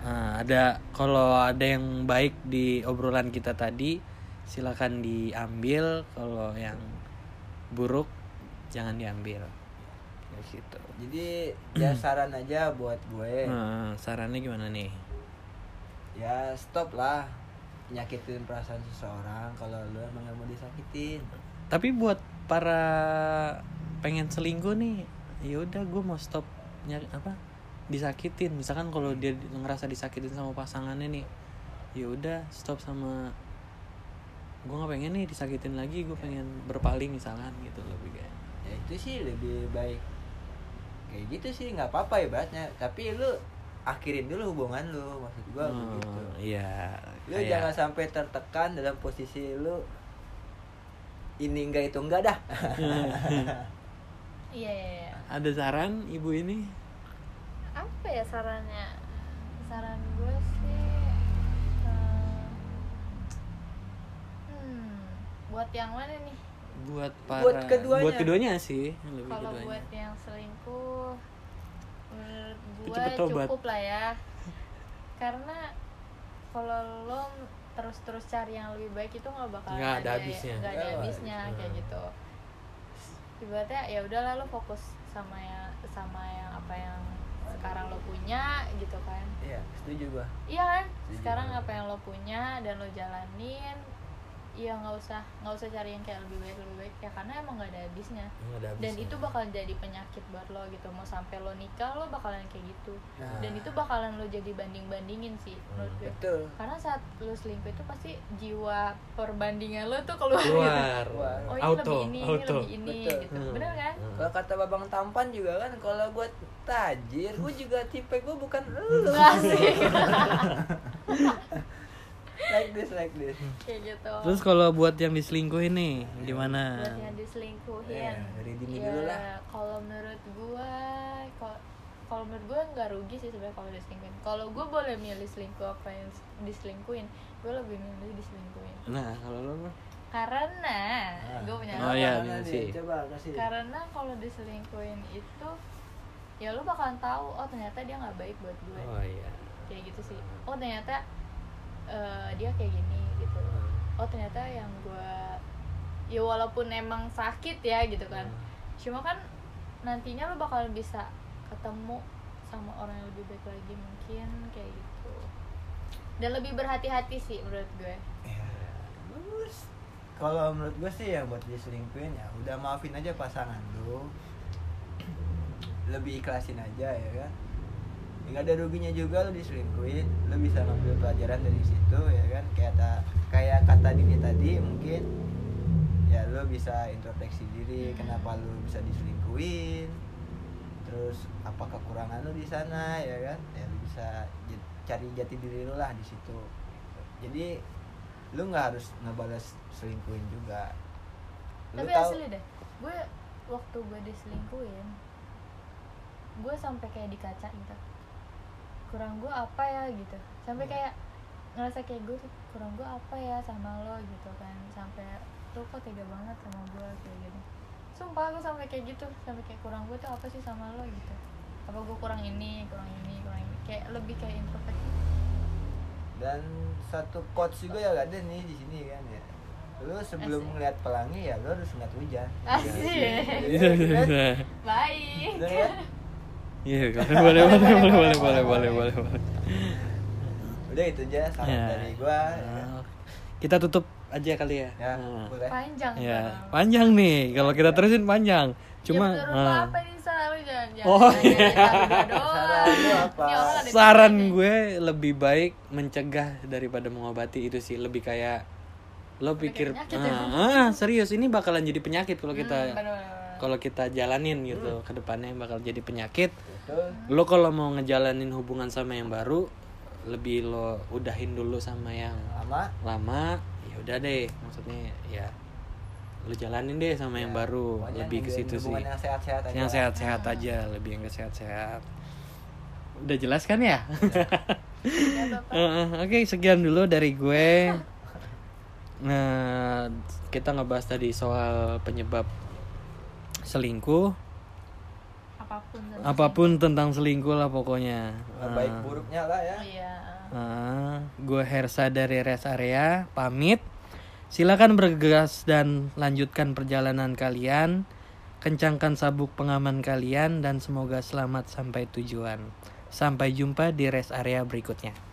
A: ah, ada kalau ada yang baik di obrolan kita tadi silakan diambil, kalau yang buruk jangan diambil. Kayak gitu.
B: Jadi ya saran aja buat gue.
A: Nah, sarannya gimana nih?
B: Ya stop lah nyakitin perasaan seseorang kalau lu emang gak mau disakitin.
A: Tapi buat para pengen selingkuh nih, ya udah gue mau stop nyari apa disakitin. Misalkan kalau dia ngerasa disakitin sama pasangannya nih, ya udah stop sama gue nggak pengen nih disakitin lagi, gue pengen berpaling misalkan gitu lebih kayak.
B: Ya itu sih lebih baik kayak gitu sih nggak apa-apa ibaratnya. Tapi lu akhirin dulu hubungan lu maksud gua
A: Oh,
B: begitu.
A: iya.
B: Lu
A: kayak-
B: jangan sampai tertekan dalam posisi lu ini enggak itu enggak dah.
C: iya iya iya
A: Ada saran ibu ini?
C: Apa ya sarannya? Saran gue sih eh, buat yang mana nih?
A: Buat para
B: Buat keduanya.
A: buat keduanya sih lebih
C: kalau
A: keduanya.
C: buat yang selingkuh menurut gue cukup lah ya. Karena kalau lo terus-terus cari yang lebih baik itu nggak bakal
A: Nggak ada habisnya.
C: nggak ada
B: Nggak ada
C: habisnya
A: habisnya.
C: kayak gitu. Ibaratnya ya udahlah lo fokus sama yang sama yang apa yang sekarang lo punya gitu kan.
B: Iya setuju gua.
C: Iya kan?
B: Setuju.
C: Sekarang
B: banget.
C: apa yang lo punya dan lo jalanin iya nggak usah nggak usah cari yang kayak lebih baik lebih baik ya karena emang nggak ada habisnya
A: ada
C: dan itu bakal jadi penyakit buat lo gitu mau sampai lo nikah lo bakalan kayak gitu
B: Nah.
C: dan itu bakalan lo jadi banding bandingin sih menurut gue
B: betul
C: karena saat lo selingkuh itu pasti jiwa perbandingan lo tuh keluar, gitu.
A: keluar
B: Keluar.
C: oh ini
A: auto
C: lebih ini
A: auto
C: ini lebih ini
B: Betul.
C: gitu
A: Hmm.
C: bener kan
A: Hmm.
B: kalau kata babang tampan juga kan kalau gua tajir gua juga tipe gua bukan lu
C: Asik.
B: like this like this.
C: Kayak gitu.
A: Terus kalau buat yang diselingkuhin nih gimana?
C: Buat yang diselingkuhin.
B: Ya, dari dini
C: ya,
B: dulu lah.
C: kalau menurut gua kalau kalau menurut gua nggak rugi sih sebenarnya kalau diselingkuhin. Kalau gua boleh milih selingkuh apa yang diselingkuhin gua lebih milih diselingkuhin.
A: Nah kalau lo mah?
C: karena gua punya
A: Oh, iya,
B: nih? coba kasih.
C: Karena kalau diselingkuhin itu ya lu bakalan tahu oh ternyata dia nggak baik buat gue
A: oh iya.
C: Kayak gitu sih. Oh ternyata eh, dia kayak gini gitu. Oh ternyata yang gue ya walaupun emang sakit ya gitu kan. Cuma kan nantinya lu bakal bisa ketemu sama orang yang lebih baik lagi mungkin kayak gitu. Dan lebih berhati-hati sih menurut gue.
B: Ya, bagus. Kalau menurut gue sih ya buat diselingkuhin ya udah maafin aja pasangan lu. Lebih ikhlasin aja ya kan nggak ada ruginya juga lu diselingkuhin lu bisa ngambil pelajaran dari situ ya kan? Kayak ta, kayak kata Dini tadi mungkin ya lu bisa introspeksi diri kenapa lu bisa diselingkuhin terus apa kekurangan lu di sana ya kan? Ya lu bisa cari jati diri lu lah di situ. Jadi lu nggak harus ngebalas selingkuhin juga. Lu
C: tapi
B: tahu
C: asli deh gue waktu gue diselingkuhin gue sampai kayak di kaca gitu kurang gue apa ya? gitu. Sampai
B: Hmm.
C: kayak ngerasa kayak gue tuh kurang gue apa ya sama lo? gitu kan. Sampai lo kok tega banget sama gue kayak gitu sumpah gue sampai kayak gitu sampai kayak kurang gue tuh apa sih sama lo? gitu. Apa gue kurang ini kurang ini kurang ini? Kayak lebih kayak introspektif
B: dan satu quotes juga ya ada nih di sini kan ya. Lu sebelum
C: Asik.
B: ngeliat pelangi ya lu harus ngeliat hujan.
C: Asik.
B: Iya, iya, kan?
C: baik?
A: Iya, boleh, boleh, boleh, boleh, boleh, boleh, boleh, boleh.
B: udah itu aja saran
A: Ya.
B: dari gua ya.
A: Nah, Kita tutup aja kali ya.
B: ya
A: Nah.
B: boleh
C: panjang
A: Ya,
C: sekarang.
A: panjang nih. Kalau kita terusin panjang. Cuma
C: ya, lo
A: nah,
C: apa nih saran jangan jangan
A: Oh, iya.
C: kita.
B: Saran
A: saran gue lebih baik mencegah daripada mengobati itu sih. Lebih kayak lo pikir
C: penyakit
A: ah, ah, serius ini bakalan jadi penyakit kalau
C: Hmm,
A: kita
C: bener-bener.
A: Kalau kita jalanin gitu ke depannya bakal jadi penyakit.
B: Betul.
A: Lo kalau mau ngejalanin hubungan sama yang baru lebih lo udahin dulu sama yang
B: lama.
A: lama ya udah deh. Maksudnya ya lo jalanin deh sama yang
B: Ya,
A: baru.
B: pokoknya
A: lebih ke situ sih.
B: yang sehat-sehat aja.
A: Yang sehat-sehat aja lebih yang ke sehat-sehat. Udah jelas kan ya?
C: Ya,
A: Oke, sekian dulu dari gue. Nah, kita ngebahas tadi soal penyebab selingkuh.
C: apa pun tentang
A: Apa pun tentang selingkuh lah pokoknya.
B: Nah, baik buruknya lah ya
C: iya
A: Ah, gue Hersa dari Rest Area pamit. Silakan bergegas dan lanjutkan perjalanan kalian. Kencangkan sabuk pengaman kalian dan semoga selamat sampai tujuan. Sampai jumpa di rest area berikutnya.